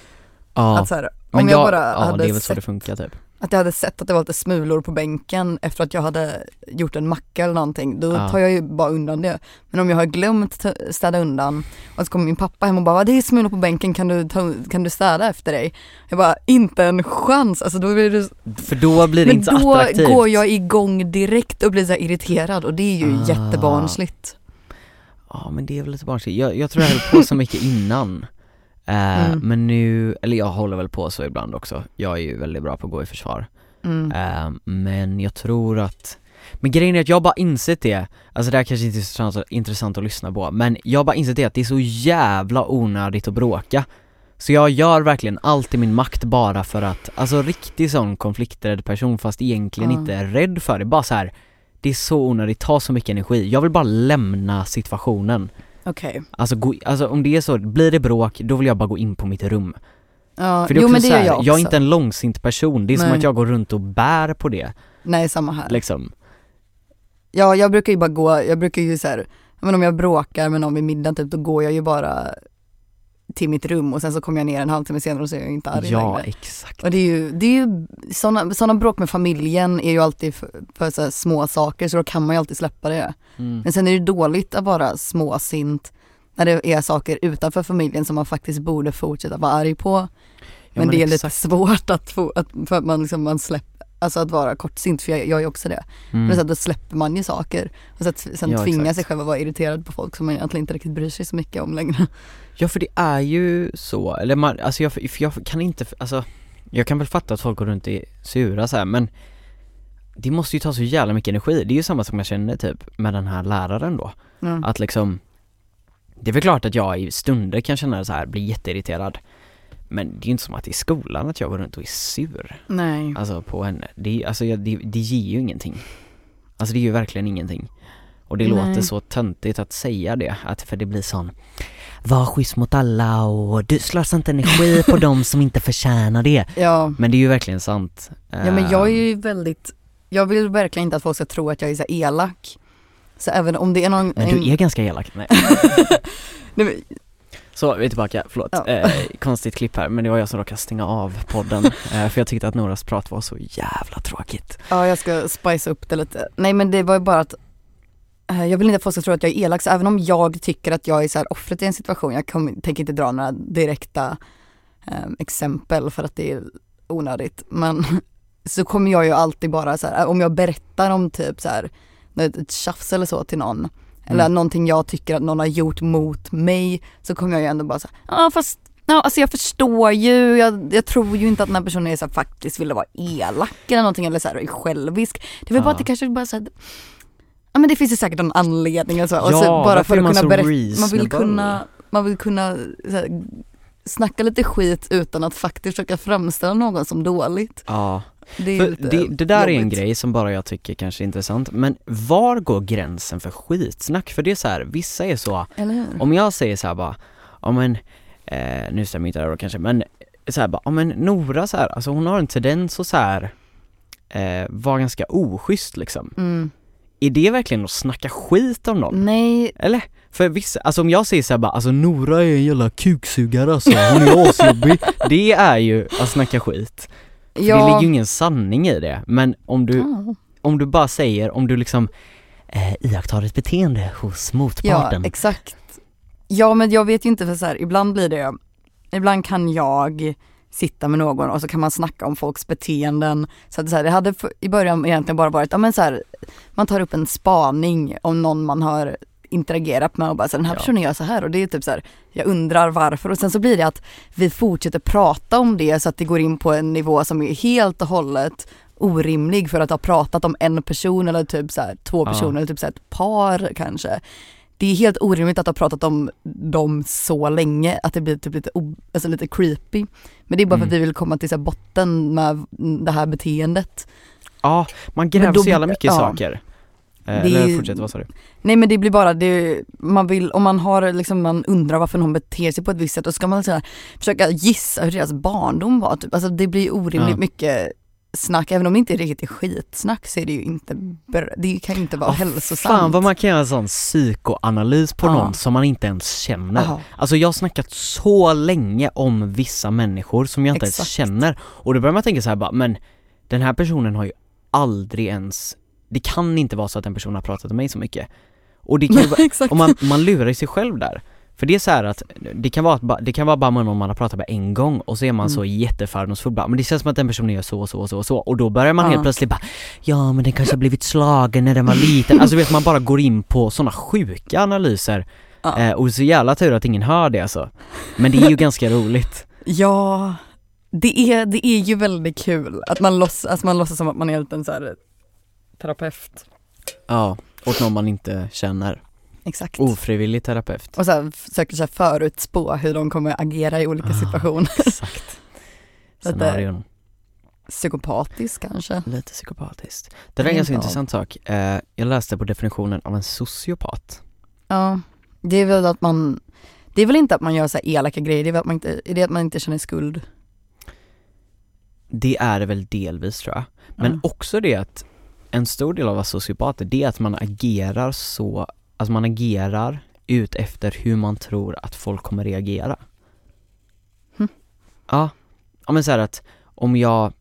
Ja, Att här, om jag, jag, bara ja hade det är väl så sett det funkar typ att jag hade sett att det var lite smulor på bänken efter att jag hade gjort en macka eller någonting, då tar jag ju bara undan det. Men om jag har glömt städa undan och så kommer min pappa hem och bara, "Va, det är smulor på bänken, kan du, ta, kan du städa efter dig? Jag bara, inte en chans, alltså då blir det För då blir det Men inte så då attraktivt går jag igång direkt och blir så irriterad och det är ju Ah. jättebarnsligt. Ja men det är väl lite barnsligt, jag, jag tror jag höll på så mycket innan eh, Mm. Men nu, eller jag håller väl på så ibland också Jag är ju väldigt bra på att gå i försvar Mm. eh, Men jag tror att Men grejen är att jag bara insett det Alltså det här kanske inte är så intressant, att lyssna på Men jag bara insett det att det är så jävla onödigt att bråka Så jag gör verkligen allt i min makt bara för att, alltså riktig sån konflikträdd person fast egentligen Ja. inte är rädd för det, bara så här. Det är så onödigt, tar så mycket energi. Jag vill bara lämna situationen. Okej. Alltså, gå, alltså om det är så, blir det bråk, då vill jag bara gå in på mitt rum. Ja, För det är jo också men det så gör här, jag också. jag är inte en långsint person, det är som Nej. att jag går runt och bär på det Nej samma här. liksom. Ja jag brukar ju bara gå, jag brukar ju så här, men om jag bråkar med någon vid middagen typ, då går jag ju bara till mitt rum och sen så kommer jag ner en halvtimme senare och så är jag inte arg Ja, längre. exakt. Och det är ju, det är ju sådana, såna bråk med familjen är ju alltid för, för så små saker så då kan man ju alltid släppa det. Mm. Men sen är det dåligt att vara småsint när det är saker utanför familjen som man faktiskt borde fortsätta vara arg på. Ja, men, det är lite svårt att få, att, för att man liksom, man släpper, alltså att vara kortsint för jag, jag är också det. Mm. Men så att då släpper man ju saker och så att sen Ja, tvingar sig själv att vara irriterad på folk som man egentligen inte riktigt bryr sig så mycket om längre. [LAUGHS] Ja för det är ju så, eller man, alltså jag, jag kan inte, alltså Jag kan väl fatta att folk går runt är sura så här, men Det måste ju ta så jävla mycket energi, det är ju samma som jag känner typ med den här läraren då Ja. Att liksom Det är väl klart att jag i stunder kan känna så här, bli jätteirriterad Men det är ju inte som att i skolan att jag går runt och är sur. Nej. Alltså på henne, det, är- alltså, jag, det, det ger ju ingenting. Alltså det är ju verkligen ingenting. Och det Nej. låter så töntigt att säga det, att för det blir sån Var schysst mot alla och du slösar inte energi på [LAUGHS] dem som inte förtjänar det. Ja. Men det är ju verkligen sant. Ja men jag är Ehm, ju väldigt, jag vill verkligen inte att folk ska tro att jag är så elak. Så även om det är någon... Men en- du är ganska elak, nej. [LAUGHS] Nej, men- Så, vi är tillbaka, förlåt. Ja. Eh, konstigt klipp här, men det var jag som råkade stänga av podden [LAUGHS] eh, För jag tyckte att Noras prat var så jävla tråkigt Ja jag ska spice upp det lite. Nej men det var ju bara att eh, jag vill inte att folk ska tro att jag är elak, så även om jag tycker att jag är så här offret i en situation, jag kommer, tänker inte dra några direkta eh, exempel för att det är onödigt, men [LAUGHS] så kommer jag ju alltid bara så här, om jag berättar om typ så här, ett, ett tjafs eller så till någon, eller Mm. någonting jag tycker att någon har gjort mot mig, så kommer jag ju ändå bara här, ja fast Ja, alltså jag förstår ju, jag, jag tror ju inte att den här personen är så här, faktiskt ville vara elak eller någonting eller så här, är självisk. Det är väl bara Ja. att det kanske bara så här, Ja men det finns ju säkert någon anledning och så. och Ja, så bara för att man kunna berätta, man vill kunna, man vill kunna så här, snacka lite skit utan att faktiskt försöka framställa någon som dåligt. Ja, Det är det, det där är en jobbigt. grej som bara jag tycker kanske är intressant Men var går gränsen för skitsnack? För det är så här, vissa är så? Om jag säger så här bara, ja men, eh, nu stämmer inte det här kanske, men så här bara, ja men Nora så här, alltså hon har en tendens att så här eh, vara ganska oschysst liksom. Mm. Är det verkligen att snacka skit om någon? Nej, Eller? För vissa, alltså om jag säger så här bara, alltså Nora är en jävla kuksugare alltså, hon är asjobbig. [LAUGHS] Det är ju att snacka skit. För det ja. ligger ju ingen sanning i det, men om du, Ja. om du bara säger, om du liksom eh, iakttar ett beteende hos Ja, motparten. exakt. Ja men jag vet ju inte för så här, ibland blir det, ibland kan jag sitta med någon och så kan man snacka om folks beteenden. Så att så här, det hade i början egentligen bara varit, ja men så här, man tar upp en spaning om någon man har interagerat med och bara så den här Ja. personen gör så här och det är typ så här, jag undrar varför och sen så blir det att vi fortsätter prata om det så att det går in på en nivå som är helt och hållet orimlig för att ha pratat om en person eller typ så här, två Ja. personer eller typ så här, ett par kanske. Det är helt orimligt att ha pratat om dem så länge att det blir typ lite, alltså lite creepy. Men det är bara för Mm. att vi vill komma till så botten med det här beteendet. Ja, man gräver så jävla mycket ja. saker. Eh, Det eller fortsätt, vad sa du? Nej men det blir bara, det, man vill, om man har liksom, man undrar varför någon beter sig på ett visst sätt, då ska man här, försöka gissa hur deras barndom var typ. Alltså det blir orimligt Ja. mycket snack, även om det inte riktigt är skitsnack så är det ju inte, det kan ju inte vara Ja, hälsosamt. Fan vad man kan göra en sån psykoanalys på Ja. någon som man inte ens känner. Jaha. Alltså jag har snackat så länge om vissa människor som jag inte ens Exakt. känner och då börjar man tänka så här bara, men den här personen har ju aldrig ens, det kan inte vara så att den personen har pratat om mig så mycket. Och det kan ju [LAUGHS] vara, och man, man lurar sig själv där. För det är så här att, det kan vara, det kan vara bara med någon man har pratat med en gång och så är man Mm. så jättefördomsfull bara, men det känns som att den personen gör så och så och så och så och då börjar man Ja. helt plötsligt bara Ja men den kanske har blivit slagen när den var liten, alltså vet man bara går in på sådana sjuka analyser Ja. eh, och så jävla tur att ingen hör det alltså Men det är ju ganska roligt [LAUGHS] Ja, det är, det är ju väldigt kul att man låtsas, alltså man låtsas som att man är en liten så här terapeut. Ja, åt någon man inte känner Exakt. Ofrivillig terapeut. Och så här, försöker så här förutspå hur de kommer agera i olika Ah. situationer. [LAUGHS] Exakt. [LAUGHS] Lite- Scenarion. Psykopatisk kanske. Lite psykopatiskt. Det där är en ganska intressant sak. Eh, jag läste på definitionen av en sociopat. Ja, det är väl att man, det är väl inte att man gör så här elaka grejer, det är väl att man inte, är det att man inte känner skuld? Det är det väl delvis tror jag. Men Ja. också det att en stor del av att vara sociopater, det är att man agerar så, alltså man agerar ut efter hur man tror att folk kommer reagera. Hm. Ja, ja men så här att om jag,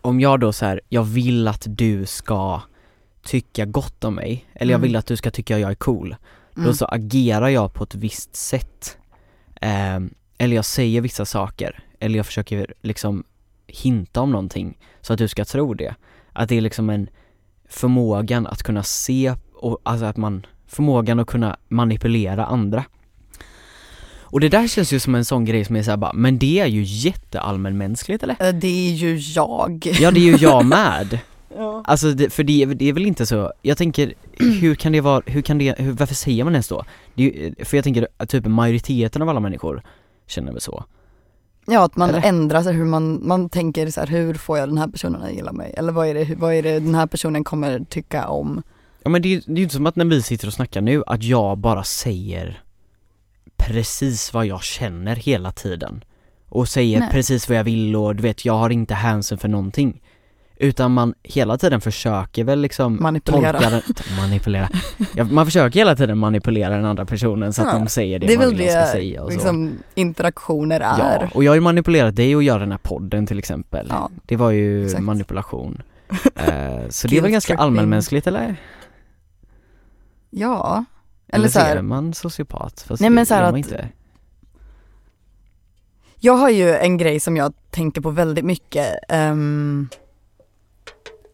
om jag då så här, jag vill att du ska tycka gott om mig, eller jag Mm. vill att du ska tycka jag är cool, Mm. då så agerar jag på ett visst sätt. Ehm, eller jag säger vissa saker, eller jag försöker liksom hinta om någonting så att du ska tro det. Att det är liksom en förmågan att kunna se och alltså att man, förmågan att kunna manipulera andra. Och det där känns ju som en sån grej som är såhär bara, men det är ju jätteallmänmänskligt eller? Det är ju jag. Ja det är ju jag med. [LAUGHS] Ja. Alltså det, för det, är- det är väl inte så, jag tänker, hur kan det vara, hur kan det, hur, varför säger man ens då? Det är, för jag tänker typ majoriteten av alla människor känner väl så. Ja, att man Eller? ändrar sig hur man, man tänker så här, hur får jag den här personen att gilla mig? Eller vad är det, vad är det den här personen kommer tycka om? Ja men det är ju det är ju inte som att när vi sitter och snackar nu, att jag bara säger precis vad jag känner hela tiden. Och säger Nej. precis vad jag vill och du vet, jag har inte hänsyn för någonting. Utan man hela tiden försöker väl liksom Manipulera. tolka den, [LAUGHS] manipulera. Ja, man försöker hela tiden manipulera den andra personen så att Ja, de säger det, Det man vill ska det säga och så. liksom, interaktioner är. Ja, och jag har ju manipulerat dig att göra den här podden till exempel. Ja. Det var ju Exakt. manipulation. [LAUGHS] Eh, så det är väl ganska allmänmänskligt eller? Ja. Eller, Eller så här- så är man sociopat? Fast Nej, men så att- inte. Jag har ju en grej som jag tänker på väldigt mycket. ehm,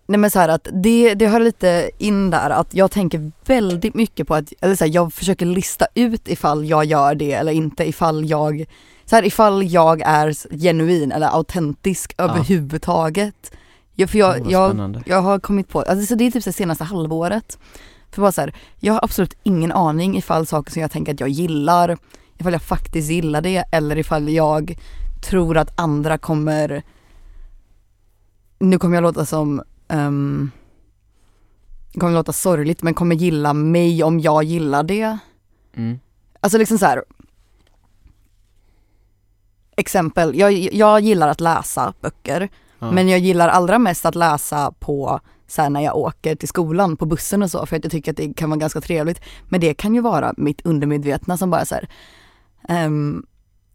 nej men så här att det, det hör lite in där att jag tänker väldigt mycket på att, eller så här, jag försöker lista ut ifall jag gör det eller inte, ifall jag, så här, ifall jag är genuin eller autentisk överhuvudtaget. Jag, för jag, vad jag, jag har kommit på, alltså så det är typ det senaste halvåret. För bara så här, jag har absolut ingen aning ifall saker som jag tänker att jag gillar, ifall jag faktiskt gillar det eller ifall jag tror att andra kommer, nu kommer jag låta som, um, kommer låta sorgligt men kommer gilla mig om jag gillar det. Mm. Alltså liksom så här. Exempel, jag, jag gillar att läsa böcker Ja. men jag gillar allra mest att läsa på så här, när jag åker till skolan på bussen och så för att jag tycker att det kan vara ganska trevligt. Men det kan ju vara mitt undermedvetna som bara så här, ehm,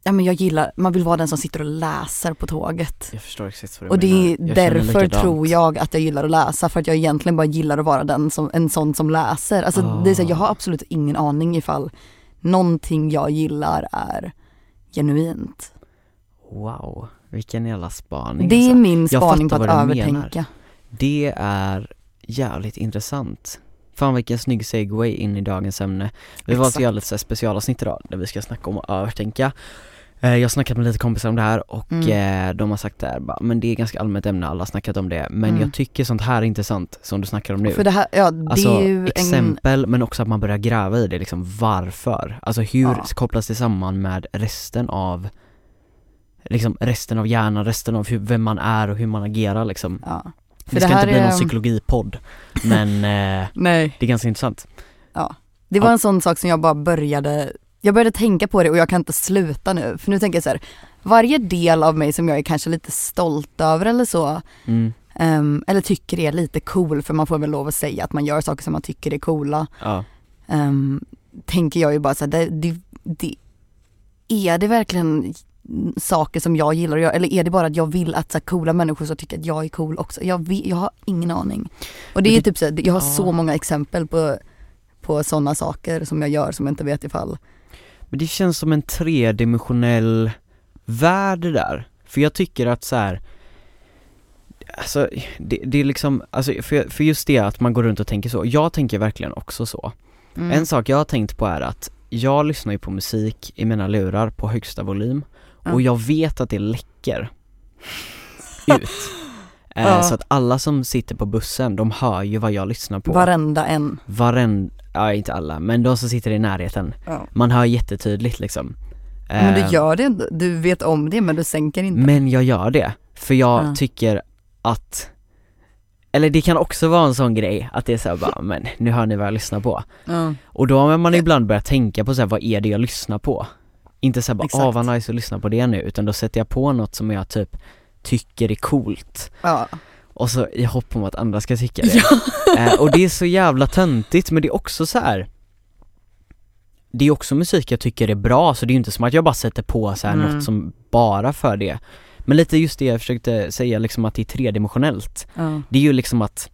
ja men jag gillar, man vill vara den som sitter och läser på tåget. Jag förstår exakt vad du Och det är menar. Därför tror jag att jag gillar att läsa för att jag egentligen bara gillar att vara den som, en sån som läser. Alltså det är så, här, jag har absolut ingen aning ifall någonting jag gillar är genuint. Wow, vilken jävla spaning Det är alltså. min spaning på att övertänka. Det är jävligt intressant. Fan vilken snygg segway in i dagens ämne. Vi Exakt. lite så här specialavsnitt idag där vi ska snacka om att övertänka. Eh, Jag har snackat med lite kompisar om det här och Mm. eh, de har sagt det här bara, men det är ganska allmänt ämne, alla har snackat om det. Men Mm. jag tycker sånt här är intressant som du snackar om nu. För det här, ja det Alltså är ju en, exempel men också att man börjar gräva i det liksom varför. Alltså hur Ja. kopplas det samman med resten av liksom resten av hjärnan, resten av hur, vem man är och hur man agerar liksom. ja. det det ska här inte bli är- någon psykologipodd men [LAUGHS] eh, det är ganska intressant. det var Ja. en sån sak som jag bara började, jag började tänka på det och jag kan inte sluta nu. För nu tänker jag så här, varje del av mig som jag är kanske lite stolt över eller så, Mm. ehm, eller tycker är lite cool, för man får väl lov att säga att man gör saker som man tycker är coola. Ja. Ehm, tänker jag ju bara så här, det, det, det, är det verkligen saker som jag gillar att göra eller är det bara att jag vill att så coola människor ska tycka att jag är cool också? Jag, vet, jag har ingen aning. Och det är det- typ så här, jag har ja. så många exempel på, på sådana saker som jag gör som jag inte vet ifall. Men det känns som en tredimensionell värld det där. För jag tycker att så här. Alltså det, det är liksom, alltså för, för just det att man går runt och tänker så, jag tänker verkligen också så. Mm. En sak jag har tänkt på är att jag lyssnar ju på musik i mina lurar på högsta volym Ja. och jag vet att det läcker [LAUGHS] ut. Eh, Ja. Så att alla som sitter på bussen, de hör ju vad jag lyssnar på. Varenda en. Varen, ja inte alla, men de som sitter i närheten, Ja. man hör jättetydligt liksom. Men Eh, du gör det du vet om det men du sänker inte. Men jag gör det, för jag Ja. tycker att eller det kan också vara en sån grej att det är såhär bara, men nu hör ni vad jag lyssnar på. Ja. Och då har man ibland börjat tänka på så här, vad är det jag lyssnar på? Inte såhär bara, åh vad nice att lyssna på det nu, utan då sätter jag på något som jag typ tycker är coolt. Ja. Och så i hopp om att andra ska tycka det. [LAUGHS] Eh, och det är så jävla töntigt, men det är också så här. Det är också musik jag tycker är bra, så det är ju inte som att jag bara sätter på så här Mm. något som bara för det. Men lite just det jag försökte säga, liksom att det är tredimensionellt. Ja. Det är ju liksom att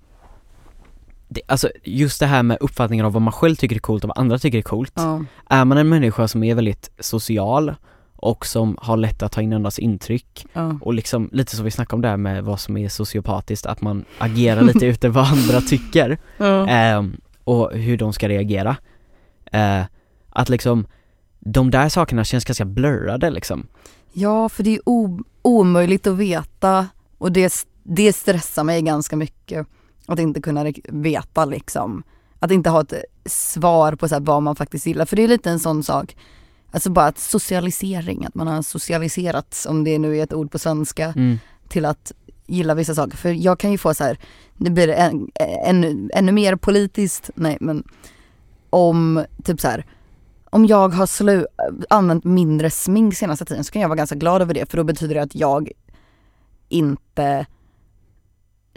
det, Alltså just det här med uppfattningen av vad man själv tycker är coolt och vad andra tycker är coolt. Ja. Är man en människa som är väldigt social och som har lätt att ta in andras intryck Ja. och liksom lite så vi snackade om det här med vad som är sociopatiskt, att man agerar lite [LAUGHS] ute vad andra tycker Ja. Ehm, och hur de ska reagera. Eh, att liksom, de där sakerna känns ganska blurrade liksom. Ja, för det är omöjligt att veta och det, det stressar mig ganska mycket. Att inte kunna veta liksom. Att inte ha ett svar på så vad man faktiskt gillar. För det är lite en sån sak. Alltså bara att socialisering, att man har socialiserats, om det nu är ett ord på svenska, Mm. till att gilla vissa saker. För jag kan ju få så här, nu blir det en, ännu, ännu mer politiskt, nej men om typ så här, om jag har slu- använt mindre smink senaste tiden så kan jag vara ganska glad över det för då betyder det att jag inte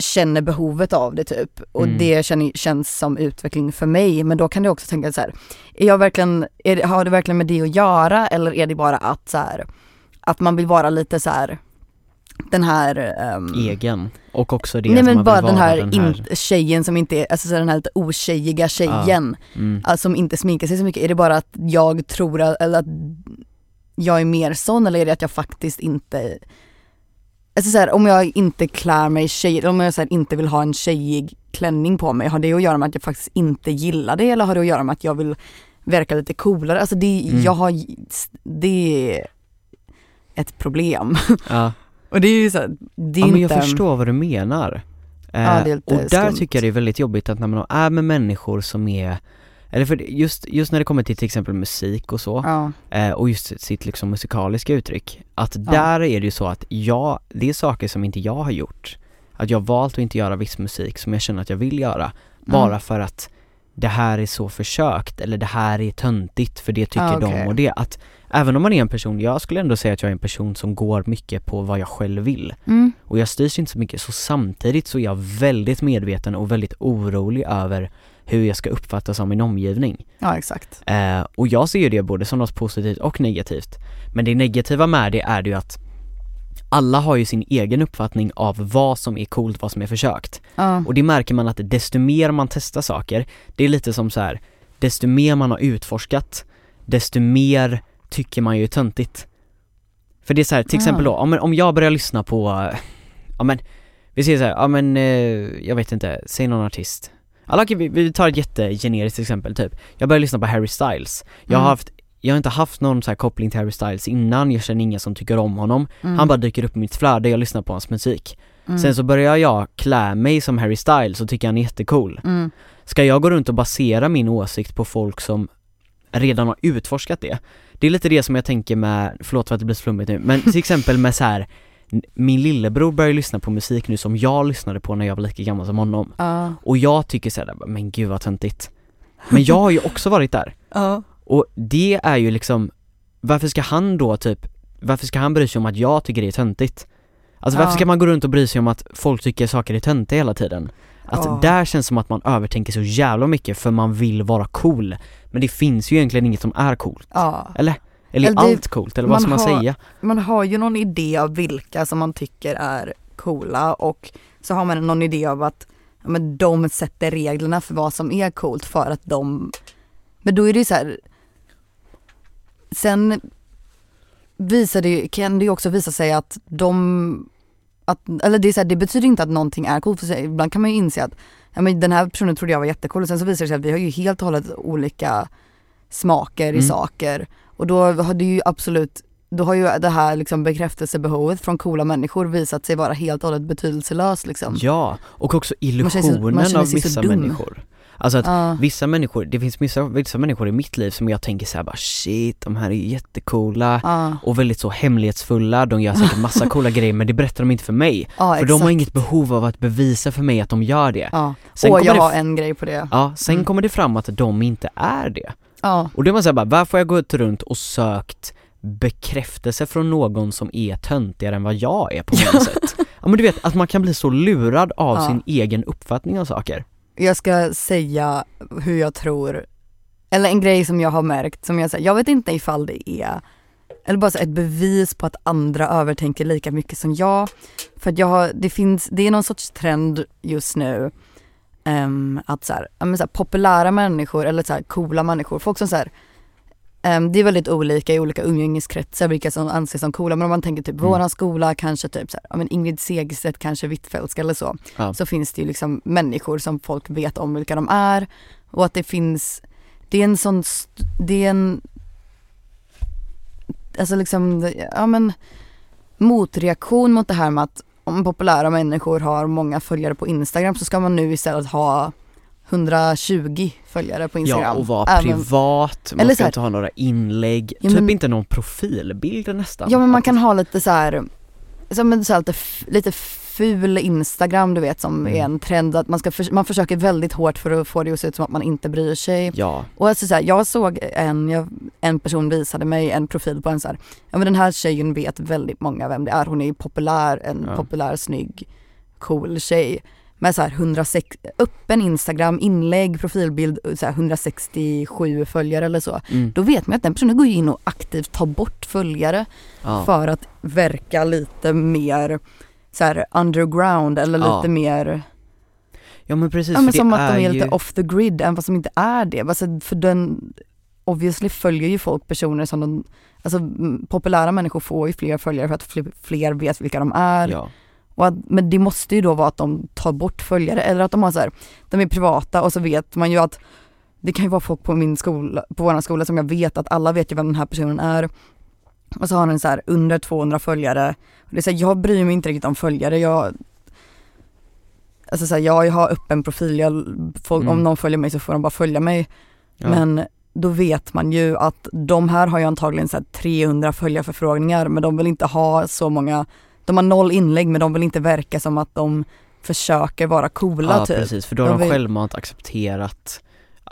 känner behovet av det typ och Mm. det känner, känns som utveckling för mig men då kan du också tänka så här, är jag verkligen, är det, har det verkligen med det att göra eller är det bara att så här, att man vill vara lite så här den här ehm, Egen. Och också det Nej men bara den här, den här In, tjejen som inte är, alltså så den här lite otjejiga tjejen mm. alltså, som inte sminkar sig så mycket. Är det bara att jag tror att, eller att jag är mer sån eller är det att jag faktiskt inte Alltså så här, om jag inte klär mig tjej, eller om jag så här, inte vill ha en tjejig klänning på mig, har det att göra med att jag faktiskt inte gillar det eller har det att göra med att jag vill verka lite coolare? Alltså det, Mm. jag har, det är ett problem. [LAUGHS] Ja. Och det är ju så här, det är ja men inte jag förstår vad du menar. Eh, Ja, och där skumt. tycker jag det är väldigt jobbigt att när man är med människor som är eller för just, just när det kommer till till exempel musik och så, Ja, eh, och just sitt liksom musikaliska uttryck, att där är det ju så att jag, det är saker som inte jag har gjort. Att jag har valt att inte göra viss musik som jag känner att jag vill göra, bara Mm. för att det här är så försökt, eller det här är töntigt för det tycker Ah, okej. de och det. Att även om man är en person, jag skulle ändå säga att jag är en person som går mycket på vad jag själv vill. mm. Och jag styrs inte så mycket, så samtidigt så är jag väldigt medveten och väldigt orolig över hur jag ska uppfattas av min omgivning. ja exakt. Eh, och jag ser ju det både som något positivt och negativt. Men det negativa med det är ju att alla har ju sin egen uppfattning av vad som är coolt, vad som är försökt. Ja. Och det märker man att desto mer man testar saker, det är lite som så här, desto mer man har utforskat, desto mer tycker man ju är töntigt. För det är så här, till Ah. exempel då, ja, om jag börjar lyssna på, ja men, vi säger så här, ja men, eh, jag vet inte, säg någon artist. Alla, okej, vi, vi tar ett jättegeneriskt exempel typ. Jag börjar lyssna på Harry Styles. Jag har Mm. haft, jag har inte haft någon så här koppling till Harry Styles innan, jag känner ingen som tycker om honom. Mm. Han bara dyker upp i mitt flöde, jag lyssnar på hans musik. Mm. Sen så börjar jag klä mig som Harry Styles och tycker han är jättecool. Mm. Ska jag gå runt och basera min åsikt på folk som redan har utforskat det? Det är lite det som jag tänker med, förlåt för att det blir så flummigt nu, men till exempel med så här. Min lillebror börjar lyssna på musik nu som jag lyssnade på när jag var lika gammal som honom. Ja. Och jag tycker såhär, men gud vad töntigt. Men jag har ju också varit där. [LAUGHS] Ja. Och det är ju liksom, varför ska han då typ, varför ska han bry sig om att jag tycker det är töntigt? Alltså varför ska man gå runt och bry sig om att folk tycker saker är töntiga hela tiden? Att Ja. där känns som att man övertänker så jävla mycket för man vill vara cool. Men det finns ju egentligen inget som är coolt. ja. Eller? Eller är Eller det- allt coolt? Eller vad ska man har- säga? Man har ju någon idé av vilka som man tycker är coola och så har man någon idé av att ja, men de sätter reglerna för vad som är coolt för att de Men då är det ju så här. Sen visar det, kan det ju också visa sig att de att, eller det, är så här, det betyder inte att någonting är coolt, för sig. ibland kan man ju inse att ja, men den här personen trodde jag var jättecool och sen så visar det sig att vi har ju helt och hållet olika smaker i Mm. saker och då har det ju absolut då har ju det här liksom bekräftelsebehovet från coola människor visat sig vara helt och hållet betydelselöst liksom. Ja, och också Man känner man illusionen känner av vissa människor. Alltså att Ja. vissa människor, det finns vissa, vissa människor i mitt liv som jag tänker så här bara shit, de här är jättecoola Ja, och väldigt så hemlighetsfulla, de gör säkert [LAUGHS] massa coola grejer men det berättar de inte för mig. ja För de har exakt. inget behov av att bevisa för mig att de gör det. Ja, Sen och jag det har en grej på det. Ja, sen Mm. kommer det fram att de inte är det. Ja, Och då är man såhär bara, varför har jag gått runt och sökt bekräftelse från någon som är töntigare än vad jag är på något sätt? Ja men du vet, att man kan bli så lurad av Ja. sin egen uppfattning av saker. jag ska säga hur jag tror, eller en grej som jag har märkt som jag säger, jag vet inte ifall det är, eller bara så ett bevis på att andra övertänker lika mycket som jag. För att jag har, det finns, det är någon sorts trend just nu ehm, att så här, men så här, populära människor eller så här, coola människor, folk som så här, ehm, det är väldigt olika i olika umgängeskretsar vilka som anses som coola men om man tänker typ Mm. våran skola kanske typ så här, men Ingrid Segerstedt kanske Hvitfeldtska eller så Ja. så finns det ju liksom människor som folk vet om vilka de är och att det finns, det är en sån, det är en, alltså liksom, ja men motreaktion mot det här med att om populära människor har många följare på Instagram så ska man nu istället ha 120 följare på Instagram. Ja, och vara Även- privat, man Eller ska här- inte ha några inlägg, Ja, typ men- inte någon profilbild nästan. Ja men man kan ha lite så här, så här lite, lite ful Instagram du vet som Mm. är en trend att man ska, för, man försöker väldigt hårt för att få det att se ut som att man inte bryr sig. Ja, Och alltså så här, jag såg en, jag, en person visade mig en profil på en så här, ja men den här tjejen vet väldigt många vem det är, hon är ju populär, en Ja. populär, snygg, cool tjej. Med så här 106, öppen Instagram, inlägg, profilbild, så här 167 följare eller så. mm. Då vet man att den personen går in och aktivt tar bort följare ja. för att verka lite mer så här underground eller lite Ja. mer, ja men precis, ja men som att de är ju... lite off the grid även fast de inte är det. Alltså för den, obviously följer ju folk personer som de, alltså populära människor får ju fler följare för att fler, fler vet vilka de är. Ja, Och att, men det måste ju då vara att de tar bort följare eller att de har så här, de är privata och så vet man ju att det kan ju vara folk på min skola, på våran skola som jag vet att alla vet ju vem den här personen är. Och så har den så här under 200 följare. Och det är så här, jag bryr mig inte riktigt om följare, jag Alltså så här, jag har öppen profil, jag, folk, Mm. om någon följer mig så får de bara följa mig. ja. Men då vet man ju att de här har ju antagligen så här 300 följarförfrågningar men de vill inte ha så många, de har noll inlägg men de vill inte verka som att de försöker vara coola ja typ. precis, för då har De de vill- självmant accepterat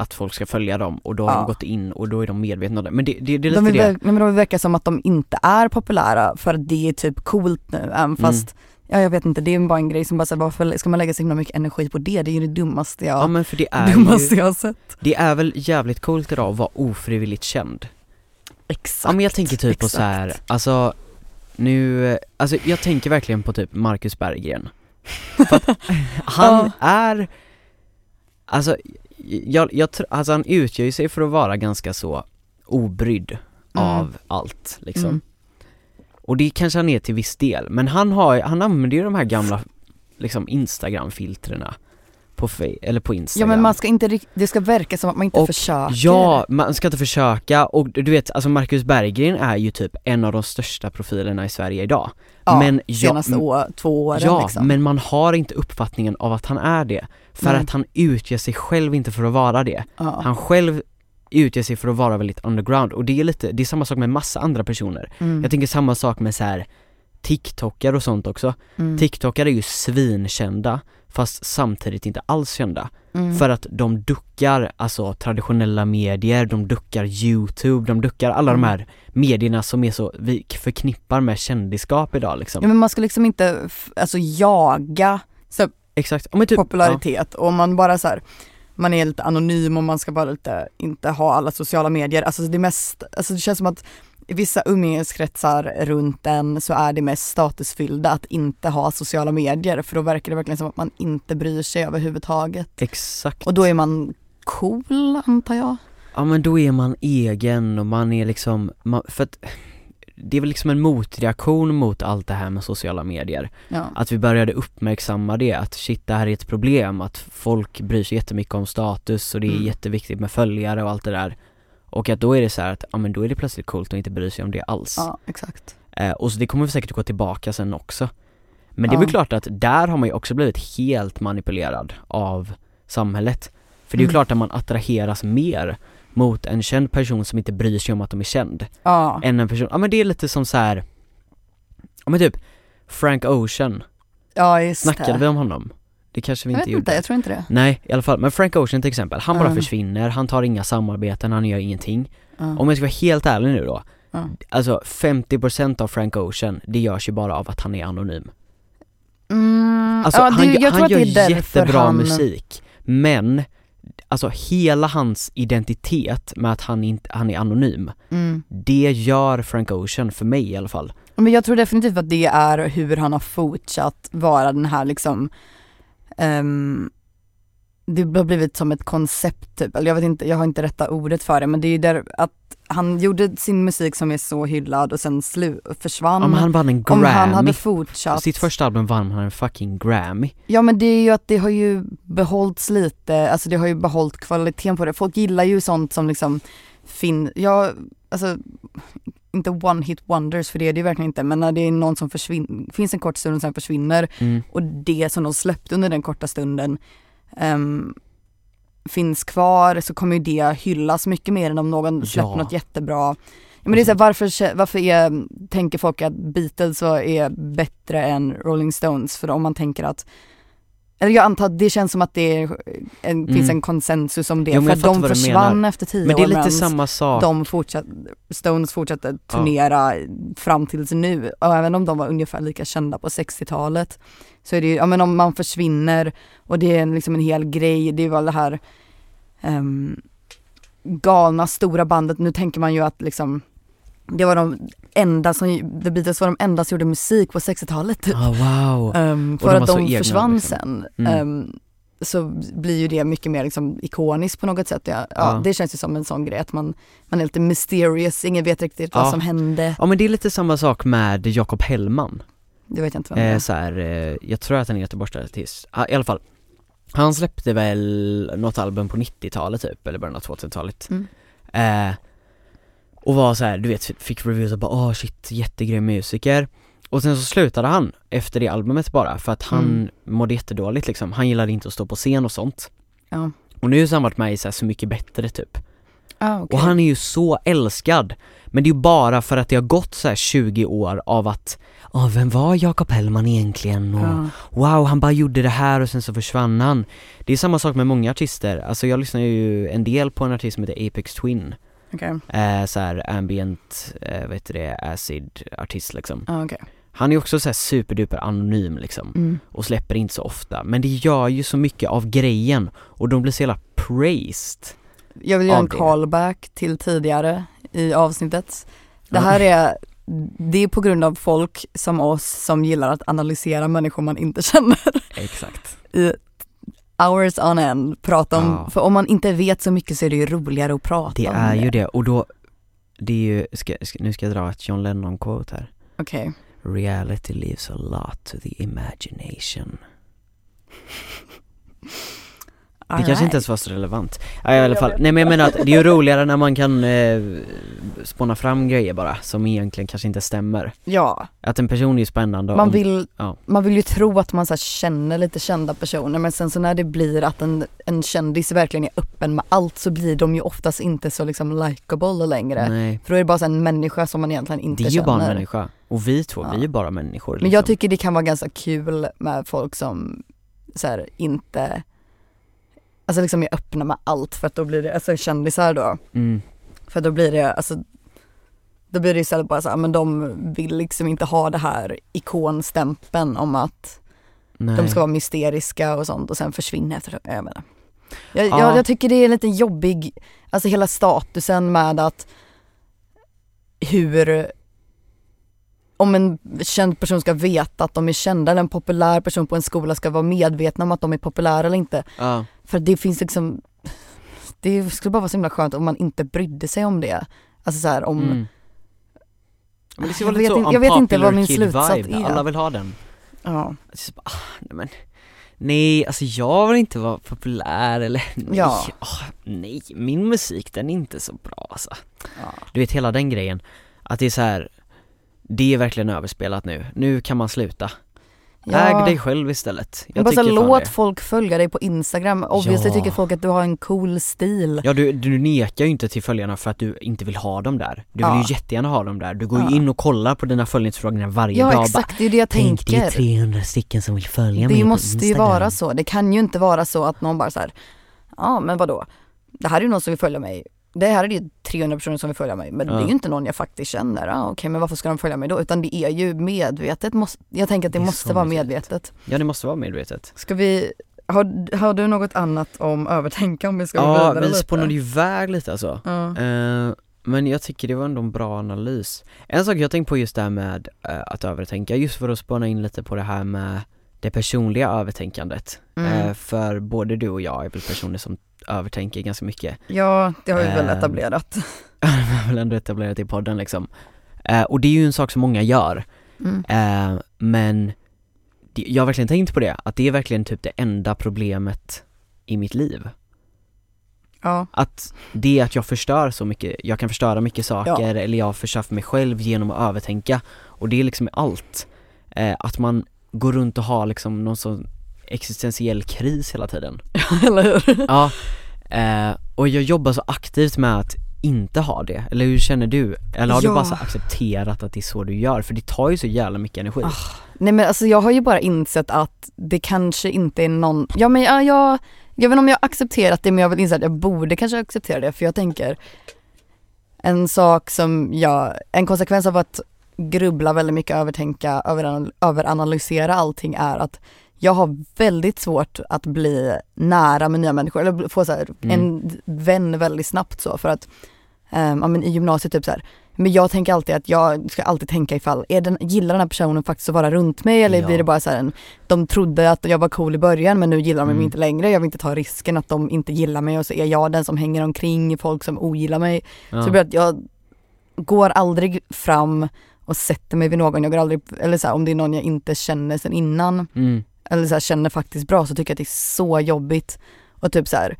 att folk ska följa dem och då har Ja. de gått in och då är de medvetna om det. Men det, det, det är lite De det. nej, men de vill verka som att de inte är populära för att det är typ coolt nu Mm. även fast Ja jag vet inte, det är bara en grej som bara så här, varför ska man lägga så himla mycket energi på det? Det är ju det dummaste jag, Ja men för det är dummaste ju, jag har sett. det är väl jävligt coolt idag att vara ofrivilligt känd. Exakt. Ja men jag tänker typ på exakt. så här, alltså nu, alltså jag tänker verkligen på typ Marcus Berggren. [LAUGHS] För att han är, alltså jag, jag tror, alltså han utgör ju sig för att vara ganska så obrydd Mm. av allt liksom. Mm. Och det kanske han är till viss del, men han har han använder ju de här gamla liksom Instagram-filtrerna på, eller på Ja Instagram. men man ska inte, det ska verka som att man inte Och försöker. Ja, man ska inte försöka och du vet, alltså Marcus Berggren är ju typ en av de största profilerna i Sverige idag. ja, men jag- senaste år, två åren ja, liksom. men man har inte uppfattningen av att han är det. För Nej. att han utger sig själv inte för att vara det. ja. Han själv utger sig för att vara väldigt underground och det är lite, det är samma sak med massa andra personer. Mm. Jag tänker samma sak med så här TikTokar och sånt också. Mm. TikTokar är ju svinkända fast samtidigt inte alls kända. Mm. För att de duckar alltså traditionella medier, de duckar youtube, de duckar alla Mm. de här medierna som är så, vi förknippar med kändisskap idag liksom. Ja men man ska liksom inte, alltså jaga så Exakt, ja, men typ, popularitet och om man bara så här, man är lite anonym och man ska bara lite, inte ha alla sociala medier. Alltså det mest, alltså det känns som att i vissa umgängeskretsar runt en så är det mest statusfyllda att inte ha sociala medier för då verkar det verkligen som att man inte bryr sig överhuvudtaget. exakt. Och då är man cool antar jag. Ja men då är man egen och man är liksom, man, för att det är väl liksom en motreaktion mot allt det här med sociala medier. Ja. Att vi började uppmärksamma det, att shit det här är ett problem, att folk bryr sig jättemycket om status och det är Mm. jätteviktigt med följare och allt det där. Och att då är det så här att, ja men då är det plötsligt coolt att inte bry sig om det alls. ja, exakt. Eh, och så det kommer säkert gå tillbaka sen också. Men det är Ja. väl klart att där har man ju också blivit helt manipulerad av samhället. För det är ju Mm. klart att man attraheras mer mot en känd person som inte bryr sig om att de är känd Ja, än en person, ja men det är lite som så här. ja men typ Frank Ocean, ja just snackade det. vi om honom? Det kanske vi Jag inte vet gjorde inte, jag tror inte det. Nej i alla fall, men Frank Ocean till exempel, han bara Mm. försvinner, han tar inga samarbeten, han gör ingenting Ja. Om jag ska vara helt ärlig nu då, Ja. alltså 50% av Frank Ocean, det görs ju bara av att han är anonym Mm, Alltså ja, det, han, jag han tror gör det jättebra han... musik, men Alltså hela hans identitet med att han, inte, han är anonym, Mm. det gör Frank Ocean för mig i alla fall Men jag tror definitivt att det är hur han har fortsatt vara den här liksom ehm, Det har blivit som ett koncept typ, eller jag vet inte, jag har inte rätta ordet för det men det är ju där att han gjorde sin musik som är så hyllad och sen slu, försvann. Om han vann en Om han hade Grammy, fortsatt. Sitt första album vann han en fucking Grammy. Ja men det är ju att det har ju behållits lite, alltså det har ju behållit kvaliteten på det. Folk gillar ju sånt som liksom fin, ja alltså inte one hit wonders för det är det ju verkligen inte men när det är någon som försvinner, finns en kort stund och sen försvinner mm. och det som de släppte under den korta stunden ehm, finns kvar så kommer ju det hyllas mycket mer än om någon släpper Ja. något jättebra. Men det är så här, varför, varför är, tänker folk att Beatles är bättre än Rolling Stones? För om man tänker att eller jag antar att det känns som att det är, en, Mm. finns en konsensus om det, Jo, för att de försvann efter tio Men det är år lite medan samma sak. de fortsatte, Stones fortsatte turnera fram tills nu. Och även om de var ungefär lika kända på 60-talet så är det ju, ja men om man försvinner och det är liksom en hel grej, det är väl det här ehm, galna stora bandet, nu tänker man ju att liksom det var de enda som, The Beatles var de enda som gjorde musik på 60-talet typ. Ah, wow Och för de att de egna, försvann liksom. sen. Mm. Ehm, så blir ju det mycket mer liksom ikoniskt på något sätt. Ja, ja, Ja. Det känns ju som en sån grej att man, man är lite mysterious, ingen vet riktigt vad Ja. som hände. Ja men det är lite samma sak med Jakob Hellman Det vet jag inte vem det eh, är. så här, eh, jag tror att han är göteborgsartist, ah, i alla fall Han släppte väl något album på 90-talet typ, eller början av 2000-talet Mm. eh, Och var så här, du vet, fick reviews och bara åh shit, jättegrym musiker Och sen så slutade han efter det albumet bara för att han Mm. mådde jättedåligt liksom, han gillade inte att stå på scen och sånt Ja. Och nu har han varit med i så, här, så mycket bättre typ Ah, okej. Och han är ju så älskad Men det är ju bara för att det har gått så här 20 år av att Ja, vem var Jakob Hellman egentligen? Och Ja. wow, han bara gjorde det här och sen så försvann han Det är samma sak med många artister, alltså jag lyssnar ju en del på en artist som heter Apex Twin Okej. eh, så här ambient, eh, vet du det, acid artist liksom Ah, okej. Han är också så här superduper anonym liksom Mm. och släpper inte så ofta Men det gör ju så mycket av grejen och de blir så jävla praised Jag vill göra en det. callback till tidigare i avsnittet. Det här är, det är på grund av folk som oss som gillar att analysera människor man inte [LAUGHS] känner. Exakt i hours on end prata om, Ja. för om man inte vet så mycket så är det ju roligare att prata Det om är det. ju det och då Det är ju, ska, ska, nu ska jag dra ett John Lennon quote här Okej. Reality leaves a lot to the imagination [LAUGHS] Det kanske inte ens var så relevant. Ja, i alla fall, nej men jag menar att det är ju roligare när man kan eh, spåna fram grejer bara, som egentligen kanske inte stämmer. Ja, Att en person är ju spännande man om- vill, ja. man vill ju tro att man så känner lite kända personer men sen så när det blir att en, en kändis verkligen är öppen med allt så blir de ju oftast inte så liksom likable längre. Nej, För då är det bara så en människa som man egentligen inte det är ju känner. bara en människa. Och vi två, Ja. vi är ju bara människor liksom. Men jag tycker det kan vara ganska kul med folk som så här, inte Alltså liksom är öppna med allt för att då blir det, alltså kändisar då mm. För då blir det, alltså Då blir det istället bara så här, men de vill liksom inte ha det här ikonstämpeln om att Nej. de ska vara mysteriska och sånt och sen försvinna efter det. Jag menar. Jag, Ja. jag, jag tycker det är lite jobbig, alltså hela statusen med att hur om en känd person ska veta att de är kända eller en populär person på en skola ska vara medvetna om att de är populära eller inte. Ja, För det finns liksom, det skulle bara vara så himla skönt om man inte brydde sig om det. Alltså så här, om, mm. Men det ska Jag vara lite vet så jag vet inte vad min slutsats vibe. är. Alla vill ha den. ja. Så bara, ah, nej men Nej, alltså jag vill inte vara populär eller nej, Ja. ah, nej, min musik den är inte så bra alltså. ja. Du vet hela den grejen, att det är så här. Det är verkligen överspelat nu, nu kan man sluta Ja. Äg dig själv istället. Jag bara så låt det. folk följa dig på Instagram. Obviously Ja. tycker folk att du har en cool stil. Ja du, du nekar ju inte till följarna för att du inte vill ha dem där. Du vill Ja. ju jättegärna ha dem där. Du går ju Ja. in och kollar på dina följningsfrågor varje Ja dag bara, exakt, det är det jag Tänk det är tänker. 300 stycken som vill följa mig Det måste ju vara så. Det kan ju inte vara så att någon bara så här, ja men vadå, det här är ju någon som vill följa mig. Det här är ju 300 personer som vill följa mig men Ja. det är ju inte någon jag faktiskt känner. Ja, Okej men varför ska de följa mig då? Utan det är ju medvetet. Måste, jag tänker att det, Det måste vara medvetet. medvetet. Ja det måste vara medvetet. Ska vi, har, har du något annat om övertänka om vi ska gå Ja, vidare vi lite? spånade ju iväg lite alltså. Ja. Eh, men jag tycker det var ändå en bra analys. En sak jag tänkt på just det här med eh, att övertänka, just för att spåna in lite på det här med det personliga övertänkandet. Mm. Eh, för både du och jag är väl personer som övertänker ganska mycket. ja, det har vi väl Ehm, etablerat. [LAUGHS] Vi har väl ändå etablerat i podden liksom. Eh, och det är ju en sak som många gör. Mm. Eh, men det, jag har verkligen tänkt på det, att det är verkligen typ det enda problemet i mitt liv. Ja. Att det att jag förstör så mycket, jag kan förstöra mycket saker eller jag förstör för mig själv genom att övertänka och det är liksom allt. Eh, att man går runt och har liksom någon sån existentiell kris hela tiden. [LAUGHS] Eller hur? Ja, eh, och jag jobbar så aktivt med att inte ha det, eller hur känner du? Eller har Ja. du bara så accepterat att det är så du gör? För det tar ju så jävla mycket energi. Ah, Nej men alltså jag har ju bara insett att det kanske inte är någon, ja men ja, jag, jag vet inte om jag har accepterat det men jag vill inse att jag borde kanske acceptera det för jag tänker en sak som jag, en konsekvens av att grubbla väldigt mycket, övertänka, överanal- överanalysera allting är att jag har väldigt svårt att bli nära med nya människor eller få så här, Mm. en vän väldigt snabbt så för att um, ja, men i gymnasiet typ så här, men jag tänker alltid att jag ska alltid tänka ifall, är den, gillar den här personen faktiskt att vara runt mig eller Ja. blir det bara så här en, de trodde att jag var cool i början men nu gillar de Mm. mig inte längre, jag vill inte ta risken att de inte gillar mig och så är jag den som hänger omkring folk som ogillar mig. Ja. Så att jag går aldrig fram och sätter mig vid någon, jag går aldrig, eller så här, om det är någon jag inte känner sen innan Mm. Eller så här, känner faktiskt bra så tycker jag att det är så jobbigt och typ så här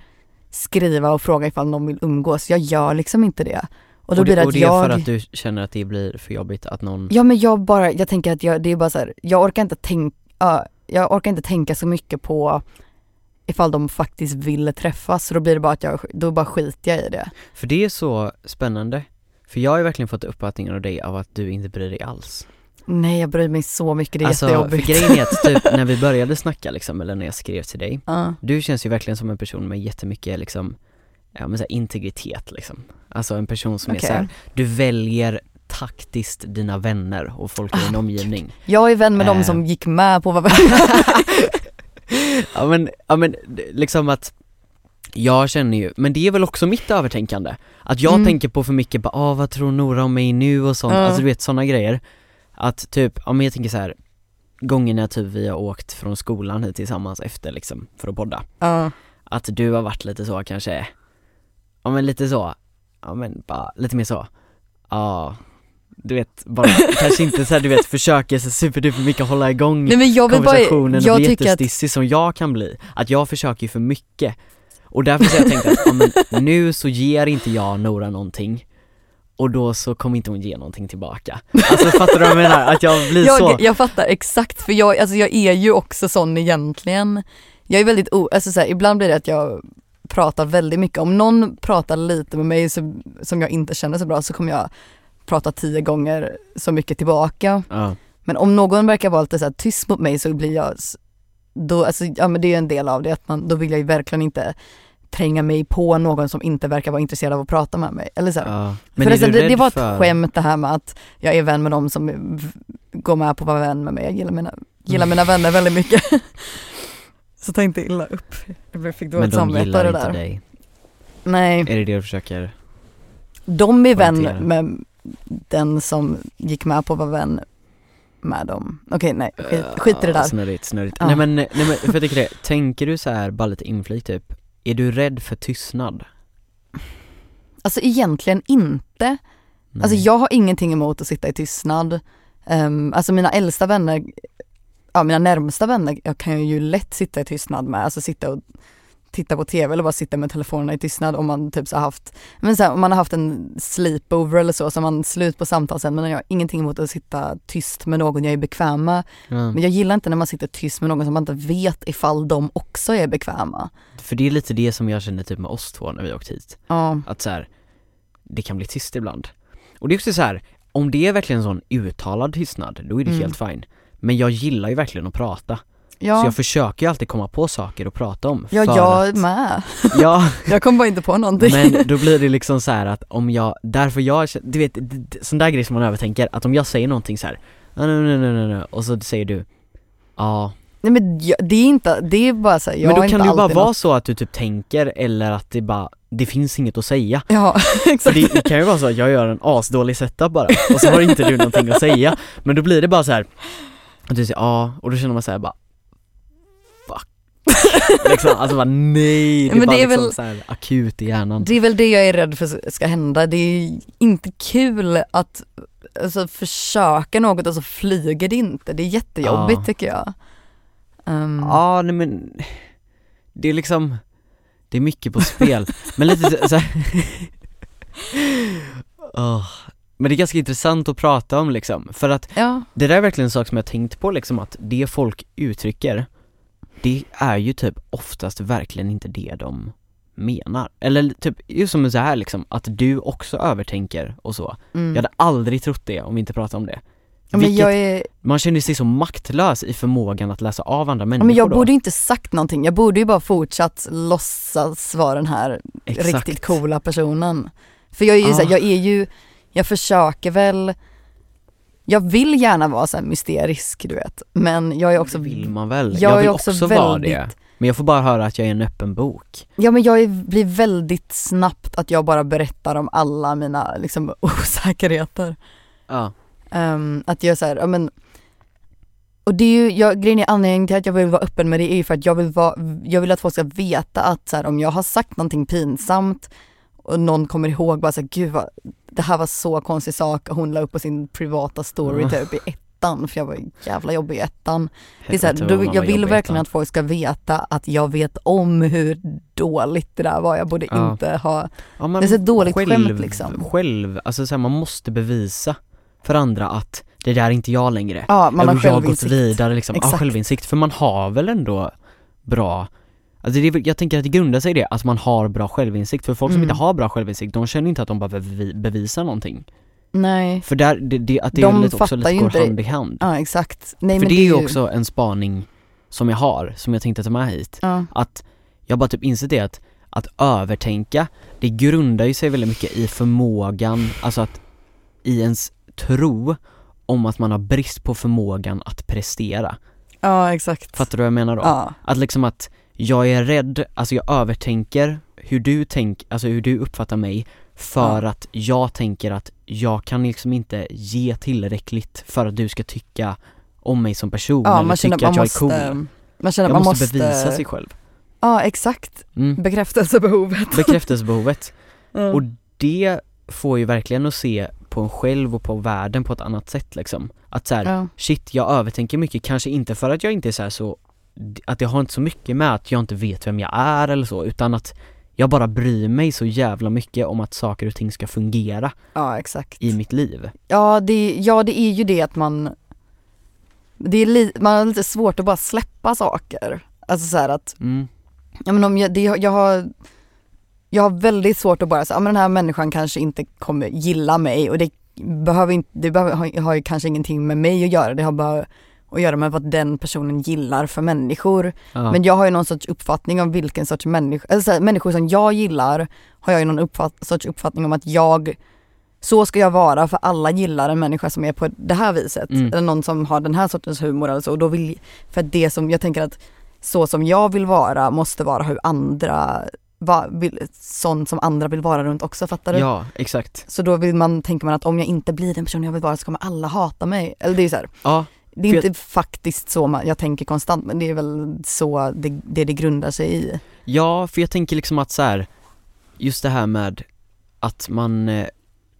skriva och fråga ifall någon vill umgås. Jag gör liksom inte det. Och då och blir det det, och att det är jag för att du känner att det blir för jobbigt att någon Ja men jag bara, jag tänker att jag, det är bara så här, jag orkar inte tänka, jag orkar inte tänka så mycket på ifall de faktiskt vill träffas, så då blir det bara att jag, då bara skiter jag i det. För det är så spännande. För jag har ju verkligen fått uppfattningen av dig av att du inte bryr dig alls. Nej jag bryr mig så mycket, det är alltså, för jättejobbigt. grejen är att typ [LAUGHS] när vi började snacka liksom, eller när jag skrev till dig, Ja. du känns ju verkligen som en person med jättemycket liksom, ja men så här, integritet liksom. Alltså en person som är Okej. så här, du väljer taktiskt dina vänner och folk i din Ah, omgivning. Jag är vän med Eh. de som gick med på vad [LAUGHS] ja men, ja men liksom att jag känner ju, men det är väl också mitt övertänkande. Att jag Mm. tänker på för mycket, bara, ah, vad tror Nora om mig nu och sånt, Ja. alltså du vet sådana grejer. Att typ, ja men jag tänker så här gångerna typ vi har åkt från skolan hit tillsammans efter liksom, för att podda. Ja. Att du har varit lite så kanske, ja men lite så, ja men bara lite mer så, ja du vet, bara [LAUGHS] kanske inte så här, du vet försöker så superduper mycket hålla igång Nej men jag vill bara, konversationen jag och blir tycker att, jättestissig som jag kan bli. Att jag försöker ju för mycket. Och därför så har jag tänkt att, ja, men nu så ger inte jag Nora någonting och då så kommer inte hon ge någonting tillbaka. Alltså fattar du vad jag menar? Att jag blir så. jag, jag fattar exakt för jag, alltså jag är ju också sån egentligen. Jag är väldigt, o, alltså så här, ibland blir det att jag pratar väldigt mycket. Om någon pratar lite med mig som, som jag inte känner så bra så kommer jag prata tio gånger så mycket tillbaka. Ja, Men om någon verkar vara lite så här tyst mot mig så blir jag, då, alltså, ja men det är en del av det, att man, då vill jag ju verkligen inte tränga mig på någon som inte verkar vara intresserad av att prata med mig. Eller så. ja. Förresten, det, det var ett för... skämt det här med att jag är vän med dem som går med på att vara vän med mig. Jag gillar mina, gillar mina vänner väldigt mycket. [LAUGHS] Så ta inte illa upp. Jag fick Men dåligt de samvete gillar av det inte där. dig. Nej, Är det det du försöker? de är vän med den som gick med på att vara vän med dem. Okej nej, skit, skit i det där. Snurrigt, snurrigt. Ja. Nej men, nej men för jag tycker det, tänker du så här bara lite inflik typ, är du rädd för tystnad? Alltså egentligen inte. Nej. Alltså jag har ingenting emot att sitta i tystnad. Um, alltså mina äldsta vänner, ja mina närmsta vänner, jag kan ju lätt sitta i tystnad med, alltså sitta och titta på tv eller bara sitta med telefonerna i tystnad om man typ så har haft, men så här, om man har haft en sleepover eller så, så man slut på samtalsämnen och jag har ingenting emot att sitta tyst med någon jag är bekväm med. Ja. Men jag gillar inte när man sitter tyst med någon som man inte vet ifall de också är bekväma. För det är lite det som jag känner typ med oss två när vi åkt hit. Ja, Att så här, det kan bli tyst ibland. Och det är också så här, om det är verkligen en sån uttalad tystnad, då är det Mm. helt fine. Men jag gillar ju verkligen att prata. Så ja, jag försöker ju alltid komma på saker att prata om. ja jag att, med. [LAUGHS] Ja, [LAUGHS] Jag kom bara inte på någonting. men då blir det liksom så här att om jag, därför jag, du vet, sån där grej som man övertänker, att om jag säger någonting så här, "Ah, nej, nej, nej, nej, och så säger du, ja, Nej men jag, det är inte, det är bara så här, jag men då kan det ju bara vara något- så att du typ tänker eller att det bara, det finns inget att säga. Ja, [LAUGHS] exakt. det, det kan ju vara så att jag gör en asdålig setup bara, och så har inte du någonting att säga, men då blir det bara så här att du säger ja, och då känner man så här bara Fuck [LAUGHS] Liksom, alltså bara nej, det är Men bara det är liksom väl- så här akut i hjärnan Det är väl det jag är rädd för ska hända. Det är inte kul att alltså, försöka något och så flyger det inte. Det är jättejobbigt Ja. tycker jag. Um, Ja, nej men Det är liksom Det är mycket på spel, [LAUGHS] men lite så- [LAUGHS] Åh. Men det är ganska intressant att prata om liksom, för att ja. det där är verkligen en sak som jag tänkt på liksom att det folk uttrycker Det är ju typ oftast verkligen inte det de menar. Eller typ, just som så här liksom, att du också övertänker och så. Mm. Jag hade aldrig trott det om vi inte pratade om det. Vilket, är, Man känner sig så maktlös i förmågan att läsa av andra människor men jag då. borde inte sagt någonting. Jag borde ju bara fortsatt låtsas vara den här Exakt. riktigt coola personen. För jag är ju Ah. så här, jag är ju, jag försöker väl jag vill gärna vara så mysterisk du vet, men jag är också, Det vill man väl? jag Jag vill är också, också vara väldigt- det. Men jag får bara höra att jag är en öppen bok. ja men jag är, blir väldigt snabbt att jag bara berättar om alla mina liksom [LAUGHS] osäkerheter. Ja. Ehm, att jag så här, ja men och det är ju, jag, grejen är anledningen till att jag vill vara öppen med det är ju för att jag vill, vara, jag vill att folk ska veta att så här, om jag har sagt någonting pinsamt och någon kommer ihåg bara så här, gud vad, det här var så konstig sak hon la upp på sin privata story Mm. typ i ettan för jag var jävla jobbig i ettan. Det är så här, då, jag vill verkligen att folk ska veta att jag vet om hur dåligt det där var. Jag borde Ja. inte ha, Ja, Det är så dåligt själv, skämt, liksom. Själv, alltså så här, man måste bevisa för andra att det där är inte jag längre. ja man har jag har gått vidare liksom, ja, självinsikt, för man har väl ändå bra Alltså det jag tänker att det grundar sig i det, att man har bra självinsikt, för folk som Mm. inte har bra självinsikt, de känner inte att de behöver bevi- bevisa någonting. Nej, För där, det, det, att det De är lite också lite går inte- hand i hand. Ja exakt. Nej För det är ju också en spaning som jag har, som jag tänkte ta med hit. Ja. Att jag bara typ insett det att, att övertänka, det grundar ju sig väldigt mycket i förmågan, alltså att i ens tro om att man har brist på förmågan att prestera. Ja exakt. Fattar du vad jag menar då? Ja. Att liksom att jag är rädd, alltså jag övertänker hur du tänk, alltså hur du uppfattar mig för att jag tänker att jag kan liksom inte ge tillräckligt för att du ska tycka om mig som person ja eller tycka att att jag är måste, cool. man känner att man måste, måste, bevisa sig själv. Ja exakt, Mm. bekräftelsebehovet. Bekräftelsebehovet. Mm. [LAUGHS] Och det får ju verkligen att se på en själv och på världen på ett annat sätt liksom. Att så här, ja. shit jag övertänker mycket, kanske inte för att jag inte är så så att det har inte så mycket med att jag inte vet vem jag är eller så, utan att jag bara bryr mig så jävla mycket om att saker och ting ska fungera ja exakt. i mitt liv. Ja det, ja det är ju det att man, det är li, man har lite svårt att bara släppa saker. Alltså så att, Mm. ja men om jag, det, jag har jag har väldigt svårt att bara säga, ja men den här människan kanske inte kommer gilla mig och det behöver inte, det behöver, har, har ju kanske ingenting med mig att göra, det har bara att göra med vad den personen gillar för människor. Ja. Men jag har ju någon sorts uppfattning om vilken sorts människa, alltså så här, människor som jag gillar har jag ju någon uppfatt, sorts uppfattning om att jag, så ska jag vara för alla gillar en människa som är på det här viset. Mm. Eller någon som har den här sortens humor eller så. Och då vill, för det som, jag tänker att så som jag vill vara måste vara hur andra, va, vill, sånt som andra vill vara runt också, fattar du? ja, exakt. Så då vill man, tänker man att om jag inte blir den personen jag vill vara så kommer alla hata mig. Eller det är ju så här, Ja, det är inte faktiskt så man, jag tänker konstant men det är väl så det det, det grundar sig i. Ja, för jag tänker liksom att så här, just det här med att man eh,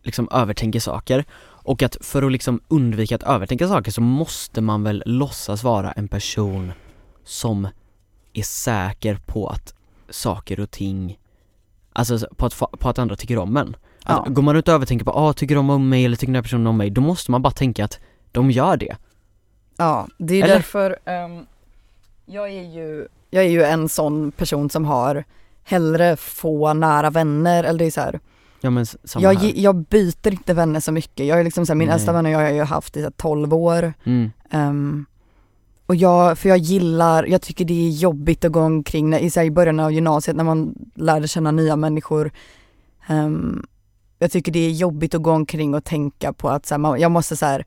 liksom övertänker saker och att för att liksom undvika att övertänka saker så måste man väl låtsas vara en person som är säker på att saker och ting Alltså så- på att, på att andra tycker om en alltså, Ja. Går man ut och övertänker på, ah, tycker de om mig eller tycker den här personen om mig? Då måste man bara tänka att de gör det Ja, det är Eller? därför ehm, jag är ju Jag är ju en sån person som har hellre få nära vänner eller det är så här, Ja men jag, här jag byter inte vänner så mycket. Jag är liksom så här, min äldsta vänner jag har ju haft i så här 12 år. mm. Ehm, och jag, för jag gillar, jag tycker det är jobbigt att gå omkring när, i, i början av gymnasiet när man lärde känna nya människor. Ehm, jag tycker det är jobbigt att gå omkring och tänka på att så här, man, jag måste så här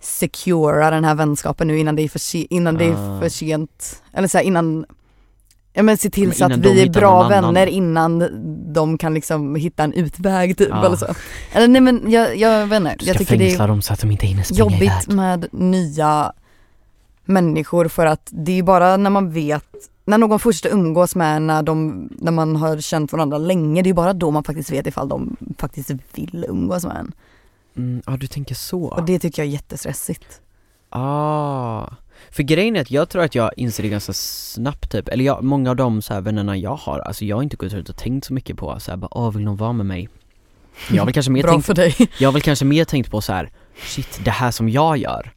secura den här vänskapen nu innan det är för, se, innan det är Ah. för sent. Eller så här, innan, ja men se till Men så att vi är bra annan. vänner innan de kan liksom hitta en utväg typ Ja. eller så. Eller nej men jag, jag vet inte, Du jag tycker det är dem så att de inte hinner springa jobbigt iväg med nya människor för att det är bara när man vet, när någon fortsätter umgås med när, de, när man har känt varandra länge, det är bara då man faktiskt vet ifall de faktiskt vill umgås med en. mm, Ja du tänker så Och det tycker jag är jättestressigt. Ah, för grejen är att jag tror att jag inser det ganska snabbt typ, eller jag, många av de så här vännerna jag har, alltså jag har inte gått ut och tänkt så mycket på så här, bara, åh vill någon vara med mig? Jag har väl kanske mer Bra tänkt, för dig. jag har väl kanske mer tänkt på så här, shit det här som jag gör,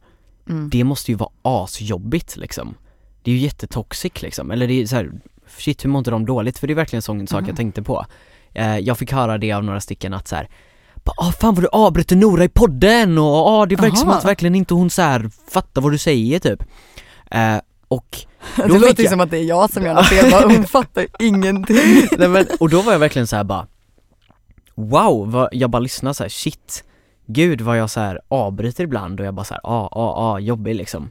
Mm. det måste ju vara asjobbigt liksom. Det är ju jättetoxic liksom, eller det är så här, shit hur mår inte de dåligt? För det är verkligen en sån sak jag tänkte på. Eh, Jag fick höra det av några stycken att så här, ah fan vad du avbryter Nora i podden och ah, det verkar som att verkligen inte hon så här fattar vad du säger typ. Eh, Och [LAUGHS] Det Då fick låter jag- som att det är jag som gör något fel, hon [LAUGHS] fattar ingenting. Nej, men, och då var jag verkligen så här bara Wow, vad, jag bara lyssnade så här, shit Gud vad jag så här avbryter ibland och jag bara så här, ah, ah, ah, jobbig liksom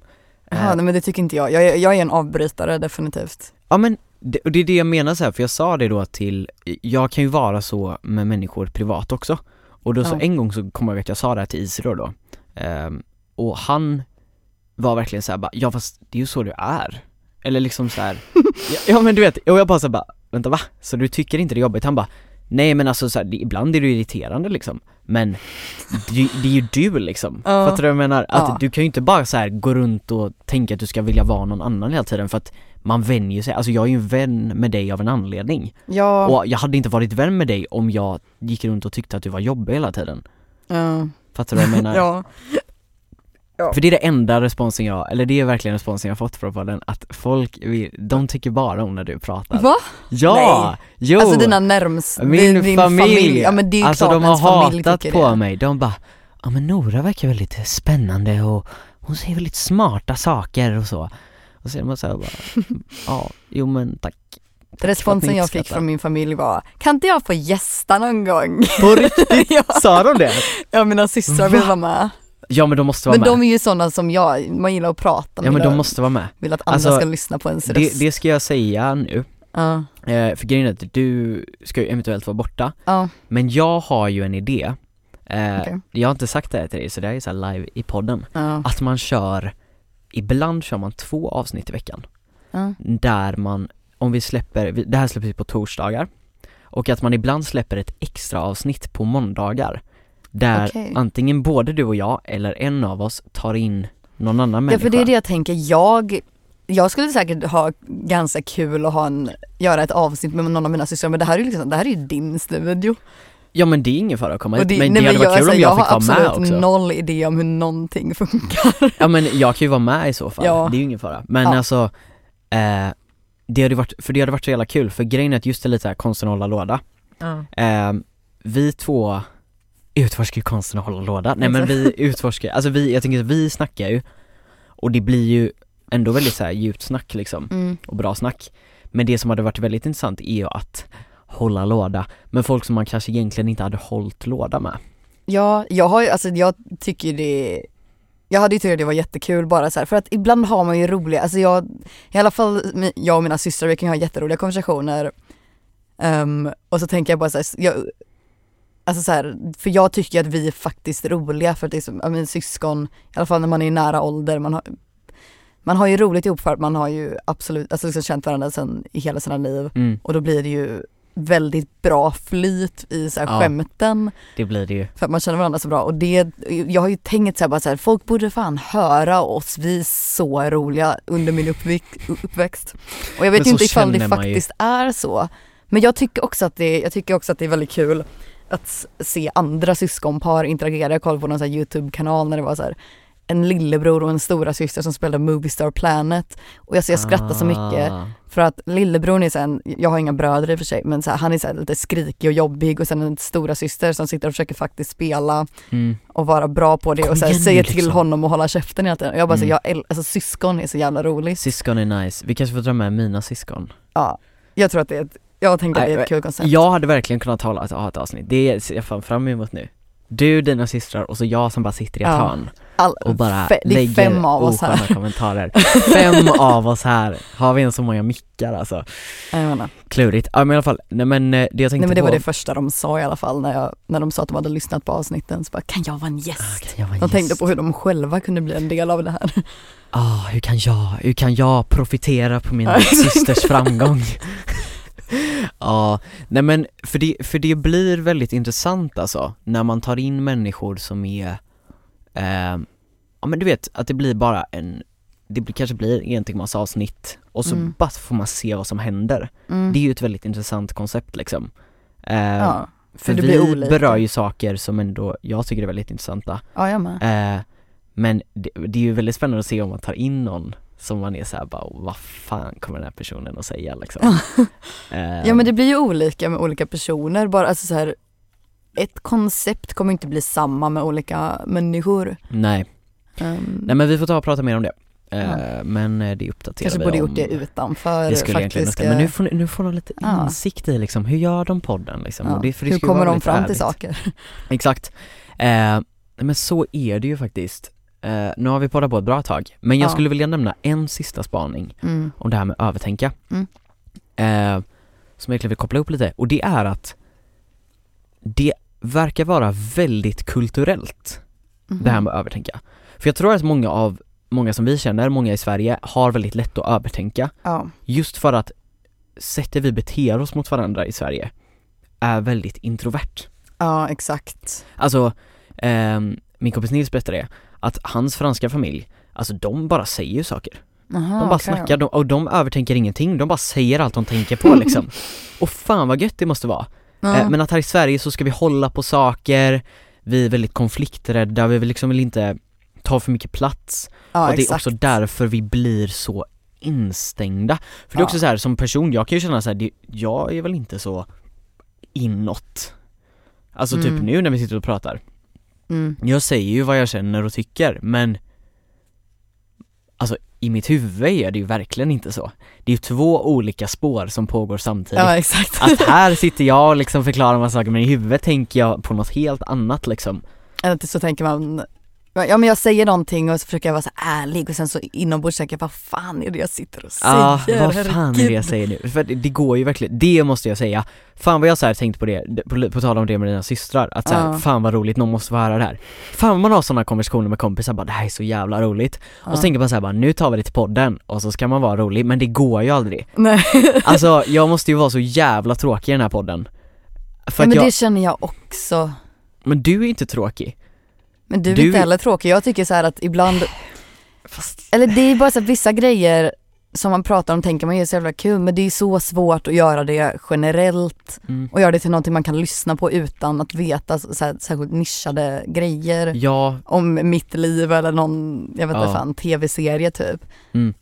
Jaha, Eh, nej men det tycker inte jag. Jag är, jag är en avbrytare definitivt. Ja men, det, och det är det jag menar så här, för jag sa det då till, jag kan ju vara så med människor privat också Och då så Ja. en gång så kommer jag ihåg att jag sa det här till Isidor då Ehm, Och han var verkligen så här, bara, ja fast det är ju så du är Eller liksom så här, [LAUGHS] ja, ja men du vet, och jag bara så här, bara, vänta va? Så du tycker inte det är jobbigt? Han bara Nej men alltså så här, det, ibland är det irriterande liksom Men det, det är ju du liksom, [LAUGHS] Ja. fattar du vad jag menar? Att Ja. du kan ju inte bara så här gå runt och tänka att du ska vilja vara någon annan hela tiden för att man vänjer sig, alltså jag är ju en vän med dig av en anledning Ja, Och jag hade inte varit vän med dig om jag gick runt och tyckte att du var jobbig hela tiden ja, Fattar du vad jag menar? [LAUGHS] ja. För det är det enda responsen jag, eller det är verkligen responsen jag fått från podden, att folk vill, de tycker bara om när du pratar Va? Ja! Jo! Alltså dina närmst, Min din, din familj, Ja men det är ju alltså klart de har familj hatat på det. mig, de bara Ja men Nora verkar väldigt spännande och hon säger väldigt smarta saker och så Och så är man såhär bara, [LAUGHS] ja, jo men tack Responsen jag fick från min familj var, kan inte jag få gästa någon gång? På riktigt? [LAUGHS] ja, Sa de det? ja mina systrar vill vara med. Ja men de måste vara Men de med. är ju sådana som jag, man gillar att prata Ja men de måste vara med. Vill att andra Alltså, ska lyssna på ens det, röst. det ska jag säga nu, Ja, eh, för grejen är att du ska ju eventuellt vara borta. Ja, Men jag har ju en idé. Eh, Okej. Jag har inte sagt det här till dig så det här är så live i podden. Ja, Att man kör, ibland kör man två avsnitt i veckan. Där man, om vi släpper, det här släpper vi på torsdagar. Och att man ibland släpper ett extra avsnitt på måndagar Där Okej. antingen både du och jag eller en av oss tar in någon annan Ja människa för det är det jag tänker, jag, jag skulle säkert ha ganska kul att ha en, göra ett avsnitt med någon av mina systrar men det här är ju liksom, det här är ju din studio. Ja men det är ingen fara att komma hit, men det nej, hade varit jag, kul alltså, om jag, fick har vara med absolut också noll idé om hur någonting funkar. [LAUGHS] Ja men jag kan ju vara med i så fall, Ja. det är ju ingen fara. Men Ja. alltså, eh, det hade varit, för det hade varit så jävla kul, för grejen är att just det lite här konsten hålla låda, eh, vi två utforskar ju konsten att hålla låda, nej men vi utforskar, alltså vi, jag tänker att vi snackar ju, och det blir ju ändå väldigt så här djupt snack liksom, Mm. och bra snack. Men det som hade varit väldigt intressant är ju att hålla låda med folk som man kanske egentligen inte hade hållit låda med. Ja, jag har ju, alltså jag tycker det jag hade ju tyckt att det var jättekul bara så här, för att ibland har man ju roliga, alltså jag, i alla fall jag och mina systrar vi kan ju ha jätteroliga konversationer Ehm, och så tänker jag bara så här, jag, alltså så här, för jag tycker att vi är faktiskt roliga för att det är som, ja, men syskon, i alla fall när man är i nära ålder, man har, man har ju roligt ihop för att man har ju absolut, alltså liksom känt varandra sen i hela sina liv Mm. och då blir det ju väldigt bra flyt i så här Ja. skämten Det blir det ju. för att man känner varandra så bra och det, jag har ju tänkt så här bara så här, folk borde fan höra oss, vi är så roliga under min uppväxt. Och jag vet inte ifall det man ju. faktiskt är så. Men jag tycker också att det, jag tycker också att det är väldigt kul att se andra syskonpar interagera. Jag kollade på någon så här YouTube-kanal när det var så här en lillebror och en stora syster som spelade Movie Star Planet och jag, så jag skrattar så mycket Ah. för att lillebror är sen, jag har inga bröder i och för sig, men så här, han är så lite skrikig och jobbig och sen en stora syster som sitter och försöker faktiskt spela Mm. och vara bra på det Kom och så här, säger till liksom. honom att hålla käften hela tiden. Och jag bara så, Mm. jag, äl- alltså syskon är så jävla roligt. Syskon är nice. Vi kanske får dra med mina syskon. Ja, jag tror att det är ett, jag tänker att det är ett kul koncept. Jag hade verkligen kunnat hålla ett, ha ett avsnitt. Det ser jag fan fram emot nu. Du, dina systrar och så jag som bara sitter i ett Ja. hörn och bara fe, det är lägger fem av oss här. kommentarer. Fem av oss här. Har vi ens så många mickar alltså? Jag menar. Klurigt. Ja men i alla fall, nej men eh, det jag tänkte Nej men det på var det första de sa i alla fall när, jag, när de sa att de hade lyssnat på avsnitten. Så bara, kan jag vara en Ah, gäst? kan jag vara en De tänkte gäst? på hur de själva kunde bli en del av det här. Ah, hur kan jag, hur kan jag profitera på min [LAUGHS] systers framgång? [LAUGHS] Ja, nej men för det, för det blir väldigt intressant alltså, när man tar in människor som är, eh, ja men du vet att det blir bara en, det blir, kanske blir en timmars avsnitt och så Mm. bara får man se vad som händer. Mm. Det är ju ett väldigt intressant koncept liksom. Eh, ja. för det vi olika. berör ju saker som ändå jag tycker är väldigt intressanta. ja, jag med. Eh, men det, det är ju väldigt spännande att se om man tar in någon som man är såhär bara, vad fan kommer den här personen att säga liksom? [LAUGHS] Eh, Ja men det blir ju olika med olika personer, bara alltså så här, ett koncept kommer inte bli samma med olika människor. Nej, Um, nej men vi får ta och prata mer om det. Eh, Ja. Men eh, det uppdaterar kanske vi borde om. gjort det utanför Det skulle önska, men nu får, nu får de lite insikt i liksom, hur gör de podden liksom? ja. Det, Hur kommer de fram till ärligt. saker? [LAUGHS] Exakt. Eh, men så är det ju faktiskt. Eh, nu har vi poddat på ett bra tag, men jag Ja. skulle vilja nämna en sista spaning Mm. om det här med övertänka. Mm. Eh, som jag egentligen vill koppla upp lite, och det är att det verkar vara väldigt kulturellt, Mhm. det här med att övertänka. För jag tror att många av, många som vi känner, många i Sverige, har väldigt lätt att övertänka. Ja, Just för att sättet vi beter oss mot varandra i Sverige är väldigt introvert. ja exakt. Alltså, ehm, min kompis Nils berättade det, att hans franska familj, alltså de bara säger ju saker. Aha, De bara okej. snackar, de, och de övertänker ingenting, de bara säger allt de tänker på liksom. [LAUGHS] Och fan vad gött det måste vara. Ja. Eh, men att här i Sverige så ska vi hålla på saker, vi är väldigt konflikträdda, vi vill liksom inte ta för mycket plats. ja, och det är exakt. också därför vi blir så instängda. För det är också så här som person, jag kan ju känna så här, det, jag är väl inte så inåt. Alltså typ Mm. nu när vi sitter och pratar, Mm. jag säger ju vad jag känner och tycker men Alltså i mitt huvud är det ju verkligen inte så. Det är ju två olika spår som pågår samtidigt. Ja exakt. Att här sitter jag och liksom förklarar massa saker men i huvudet tänker jag på något helt annat liksom. Eller så tänker man, ja men jag säger någonting och så försöker jag vara så ärlig och sen så inombords tänker jag vad fan är det jag sitter och säger? Ja, vad fan är det jag säger nu? För det, det går ju verkligen, det måste jag säga. Fan vad jag så här tänkt på det, på, på tal om det med dina systrar, att så här, Ja. fan vad roligt, någon måste få höra det här. Fan vad man har sådana konversationer med kompisar, bara det här är så jävla roligt. Och Ja. så tänker man så här, bara nu tar vi det till podden och så ska man vara rolig, men det går ju aldrig. Nej, [LAUGHS] Alltså jag måste ju vara så jävla tråkig i den här podden. För ja, men jag, det känner jag också. men du är inte tråkig. Men du är Du- inte heller tråkig, jag tycker så här att ibland, [SIGHS] Fast, eller det är bara så att vissa grejer som man pratar om tänker man är så jävla kul men det är så svårt att göra det generellt mm. och göra det till någonting man kan lyssna på utan att veta så här, särskilt nischade grejer Ja, om mitt liv eller någon, jag vet inte Ja. fan, tv-serie typ. Mm.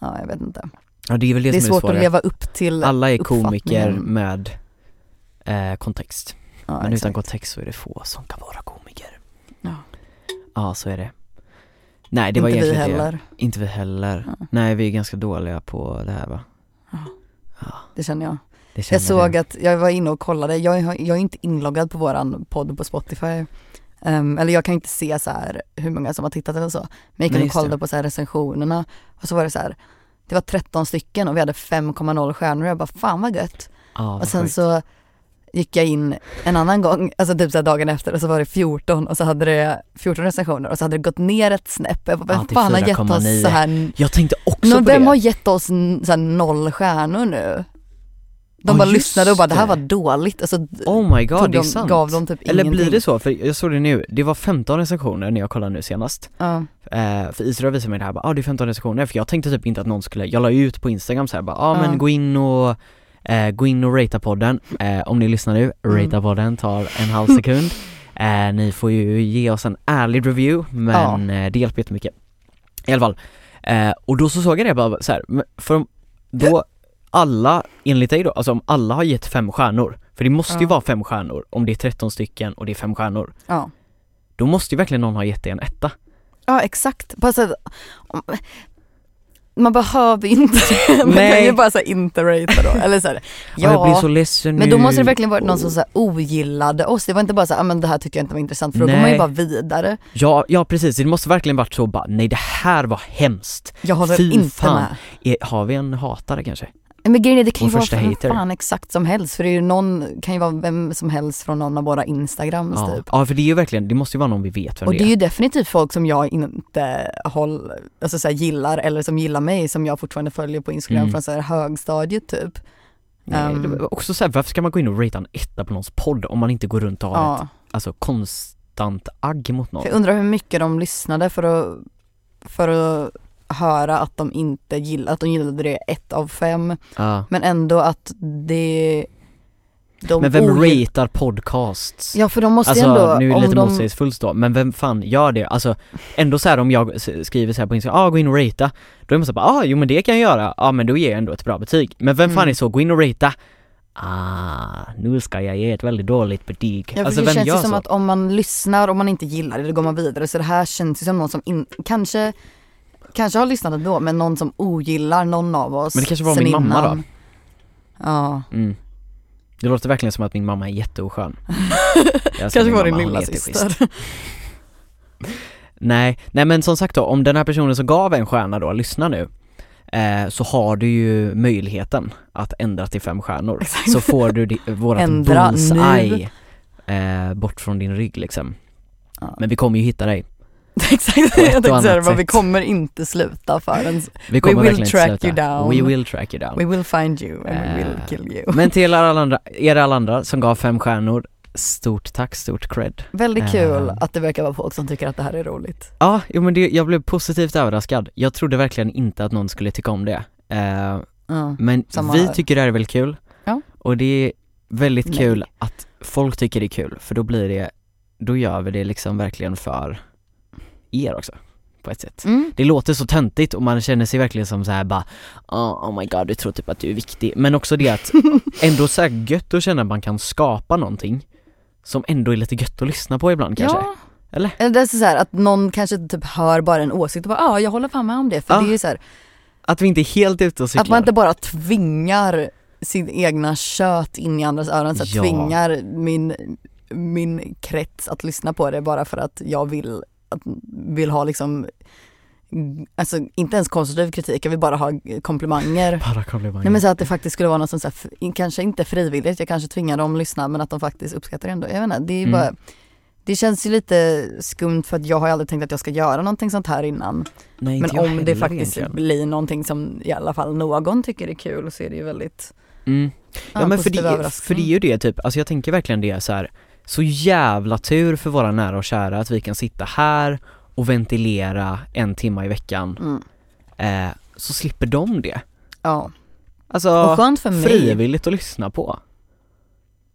Ja jag vet inte. ja det är väl det, Det är som är svårt att leva upp till Alla är komiker med eh, kontext. ja, Men utan exakt. kontext så är det få som kan vara komiker. Ja. Så är det. Nej, det var inte vi egentligen heller, det. Inte vi heller. Ja. Nej, vi är ganska dåliga på det här va? Ja. Ja, det känner jag. det känner Jag såg jag. att, jag var inne och kollade, jag jag är inte inloggad på våran podd på Spotify. Ehm, eller jag kan inte se så här hur många som har tittat eller så. Men jag gick och det. kollade på så här recensionerna och så var det så här, det var 13 stycken och vi hade 5,0 stjärnor och jag bara fan vad gött. Ja, och sen sjukt. så gick jag in en annan gång, alltså typ så dagen efter och så var det 14 och så hade det 14 recensioner och så hade det gått ner ett snäpp. Jag bara, vem Ja, fan har gett 4,9. oss så här, Jag tänkte också Nå, på vem det. har gett oss så noll stjärnor nu? De Ja, bara lyssnade och bara det här var dåligt, alltså Oh my god, tog det är de, sant. gav de typ Eller ingenting. blir det så? För jag såg det nu, det var 15 recensioner när jag kollade nu senast Ja, eh, För Israel visade mig det här, bara, ah, det är 15 recensioner, för jag tänkte typ inte att någon skulle, jag la ut på Instagram så här, bara, ah, Ja. men gå in och eh, gå in och ratea podden, eh, om ni lyssnar nu, Mm. ratea podden tar en halv [LAUGHS] sekund eh, Ni får ju ge oss en ärlig review, men eh, det hjälper jättemycket I alla fall, eh, och då så såg jag det bara så här, för då alla, enligt dig då, alltså om alla har gett fem stjärnor, för det måste ju Ja. vara fem stjärnor om det är 13 stycken och det är fem stjärnor ja. då måste ju verkligen någon ha gett det en etta. Ja exakt, om- man behöver inte det, man Nej. kan ju bara säga inte ratea då, eller så här, Ja. Jag blir så ledsen Men då måste det verkligen varit någon som så här, ogillade oss, det var inte bara så här, ah, men det här tycker jag inte var intressant för då går man ju Nej. bara vidare. Ja, ja precis, det måste verkligen varit så bara, nej det här var hemskt. Jag håller Fy inte fan. med. Är, har vi en hatare kanske? Men grejen är det kan ju vara första för hater. fan exakt som helst för det är ju någon, kan ju vara vem som helst från någon av våra instagrams Ja. typ. ja, för det är ju verkligen, det måste ju vara någon vi vet vem Och det det är är. ju definitivt folk som jag inte håll, alltså så här, gillar eller som gillar mig som jag fortfarande följer på Instagram Mm. från så här högstadiet typ. Nej, Um, också så här, varför ska man gå in och ratea en etta på någons podd om man inte går runt och har ett Ja. alltså, konstant agg mot någon? För jag undrar hur mycket de lyssnade för att, för att höra att de inte gillade, att de gillade det ett av fem. Ja. Men ändå att det de Men vem ogill- ratear podcasts? Ja för de måste Alltså ändå, nu är det lite de, motsägelsefullt då, men vem fan gör det? Alltså ändå så här om jag skriver så här på Instagram, ah gå in och ratea Då är man så här, bara, ah jo men det kan jag göra, ja ah, men då ger jag ändå ett bra betyg Men vem fan Mm. är så, gå in och ratea Ah, nu ska jag ge ett väldigt dåligt betyg Ja, Alltså det vem känns ju som så? att om man lyssnar och man inte gillar det, då går man vidare. Så det här känns ju som någon som in, kanske, kanske har lyssnat ändå, men någon som ogillar någon av oss Men det kanske var min mamma då? innan. Ja, Mm. Det låter verkligen som att min mamma är jätteoskön [LAUGHS] kanske var din mamma, hon är lilla jätteschysst. syster. Nej, nej men som sagt då, om den här personen som gav en stjärna då, lyssnar nu eh, Så har du ju möjligheten att ändra till fem stjärnor Exakt. Så får du di- vårat [LAUGHS] Ändra bullseye eh, bort från din rygg liksom Ja. Men vi kommer ju hitta dig [LAUGHS] Exakt, jag tänkte säga det, vi kommer inte sluta förrän Vi kommer will verkligen track inte you sluta down. We will track you down we will find you and we will Eh, kill you. Men till alla andra, [LAUGHS] er alla andra som gav fem stjärnor Stort tack, stort cred Väldigt kul eh. att det verkar vara folk som tycker att det här är roligt. Ja, jo men det, jag blev positivt överraskad Jag trodde verkligen inte att någon skulle tycka om det Ja. Men vi här. tycker det här är väldigt kul Ja. Och det är väldigt Nej. kul att folk tycker det är kul för då blir det, då gör vi det liksom verkligen för er också på ett sätt. Mm. Det låter så töntigt och man känner sig verkligen som så här bara oh, oh my god du tror typ att du är viktig men också det att [LAUGHS] ändå så här gött att känna att man kan skapa någonting som ändå är lite gött att lyssna på ibland kanske. Ja. Eller? Det är så här att någon kanske typ hör bara en åsikt och bara ja, jag håller fan med om det. För Ja. det är ju så här, Att vi inte är helt ute och cyklar. att man inte bara tvingar sin egna kött in i andras öron, så Ja. tvingar min, min krets att lyssna på det bara för att jag vill, att, vill ha liksom Alltså inte ens konstruktiv kritik, jag vill bara ha komplimanger. Bara komplimanger. Nej men så att det faktiskt skulle vara något som så här, kanske inte frivilligt, jag kanske tvingar dem att lyssna men att de faktiskt uppskattar det ändå. Jag vet inte, det är Mm. bara Det känns ju lite skumt för att jag har aldrig tänkt att jag ska göra någonting sånt här innan. Nej, Men om det faktiskt egentligen. blir någonting som i alla fall någon tycker är kul så är det ju väldigt Mm. Ja, men för det, för det är ju det typ, alltså jag tänker verkligen det så här. Så jävla tur för våra nära och kära att vi kan sitta här och ventilera en timme i veckan, mm. eh, så slipper de det. Ja, Alltså och skönt för mig. frivilligt att lyssna på.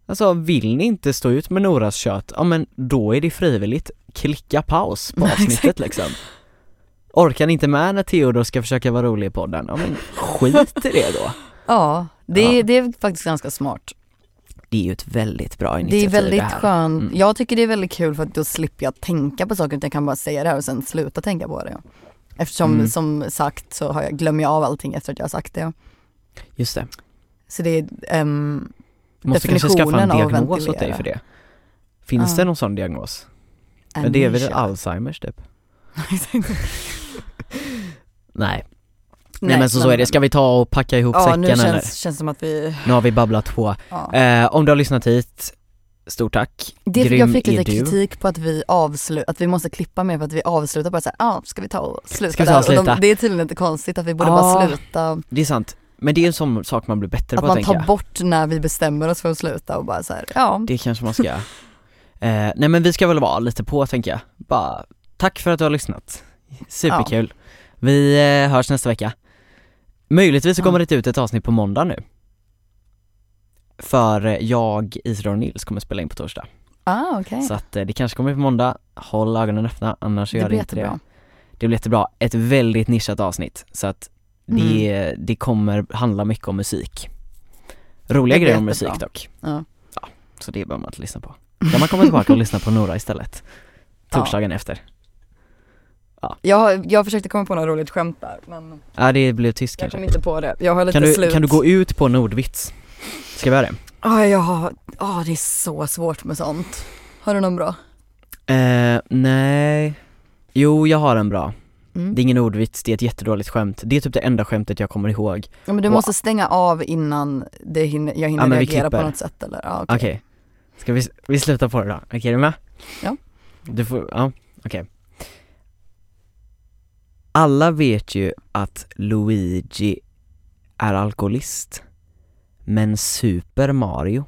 Alltså vill ni inte stå ut med Noras kött, ja men då är det frivilligt, klicka paus på [LAUGHS] avsnittet liksom. Orkar ni inte med när Theodor ska försöka vara rolig i podden, ja men skit i det då. [LAUGHS] Ja, det, Ja. det är faktiskt ganska smart. Det är ju ett väldigt bra Det initiativ är väldigt här. skönt. Mm. Jag tycker det är väldigt kul för att då slipper jag tänka på saker utan jag kan bara säga det här och sen sluta tänka på det. Eftersom Mm. som sagt så har jag, glömmer jag av allting efter att jag har sagt det. Just det. Så det är ehm, Måste kanske skaffa en diagnos åt dig för det. Finns Ja. det någon sån diagnos? Men det är väl amnesia. Alzheimers typ? [LAUGHS] Nej. Nej, Nej, men så, så är det, ska vi ta och packa ihop Ja säcken nu känns, eller? känns som att vi, Nu har vi babblat på. ja. Eh, om du har lyssnat hit, stort tack. Det, Grym jag fick lite kritik på att vi avslutar, att vi måste klippa mer för att vi avslutar bara såhär, ja ah, ska vi ta och sluta Ska vi ta och där? Och sluta? de, det är tydligen inte konstigt att vi borde Ja. bara sluta. Det är sant. Men det är en sån sak man blir bättre Att på man tänker tar jag. bort när vi bestämmer oss för att sluta och bara så här, ja. Det kanske man ska [LAUGHS] eh, Nej men vi ska väl vara lite på tänker jag. Bara, tack för att du har lyssnat. Superkul. Vi eh, hörs nästa vecka. Möjligtvis så kommer det ut ett avsnitt på måndag nu. För eh, jag, Isidor och Nils kommer spela in på torsdag. Ah, okej. Så att eh, det kanske kommer på måndag. Håll ögonen öppna, annars Det gör det inte det. jättebra. Det blir jättebra. Ett väldigt nischat avsnitt. Så att det, Mm. det kommer handla mycket om musik. Roliga Det grejer om musik dock. Ja. Ja, så det behöver man inte lyssna på. Kan man komma tillbaka och lyssna på Nora istället. [LAUGHS] Ja. Torsdagen efter. Jag, jag försökte komma på något roligt skämt där men Ja det blev tyst jag kanske. kom inte på det. Jag har lite Kan du, slut. kan du gå ut på Nordvits? Ska vi göra det? Ah, jag har, ah, det är så svårt med sånt. Har du någon bra? Eh, nej. Jo, jag har en bra. Mm. Det är ingen ordvits, det är ett jättedåligt skämt. Det är typ det enda skämtet jag kommer ihåg. Ja men du Wow. måste stänga av innan det hinner, jag hinner Ja, reagera på något sätt eller? Ja, okej. Okej. Ska vi, vi sluta på det då? Okej, är du med? Ja. Du får, ja, okej. Alla vet ju att Luigi är alkoholist. Men Super Mario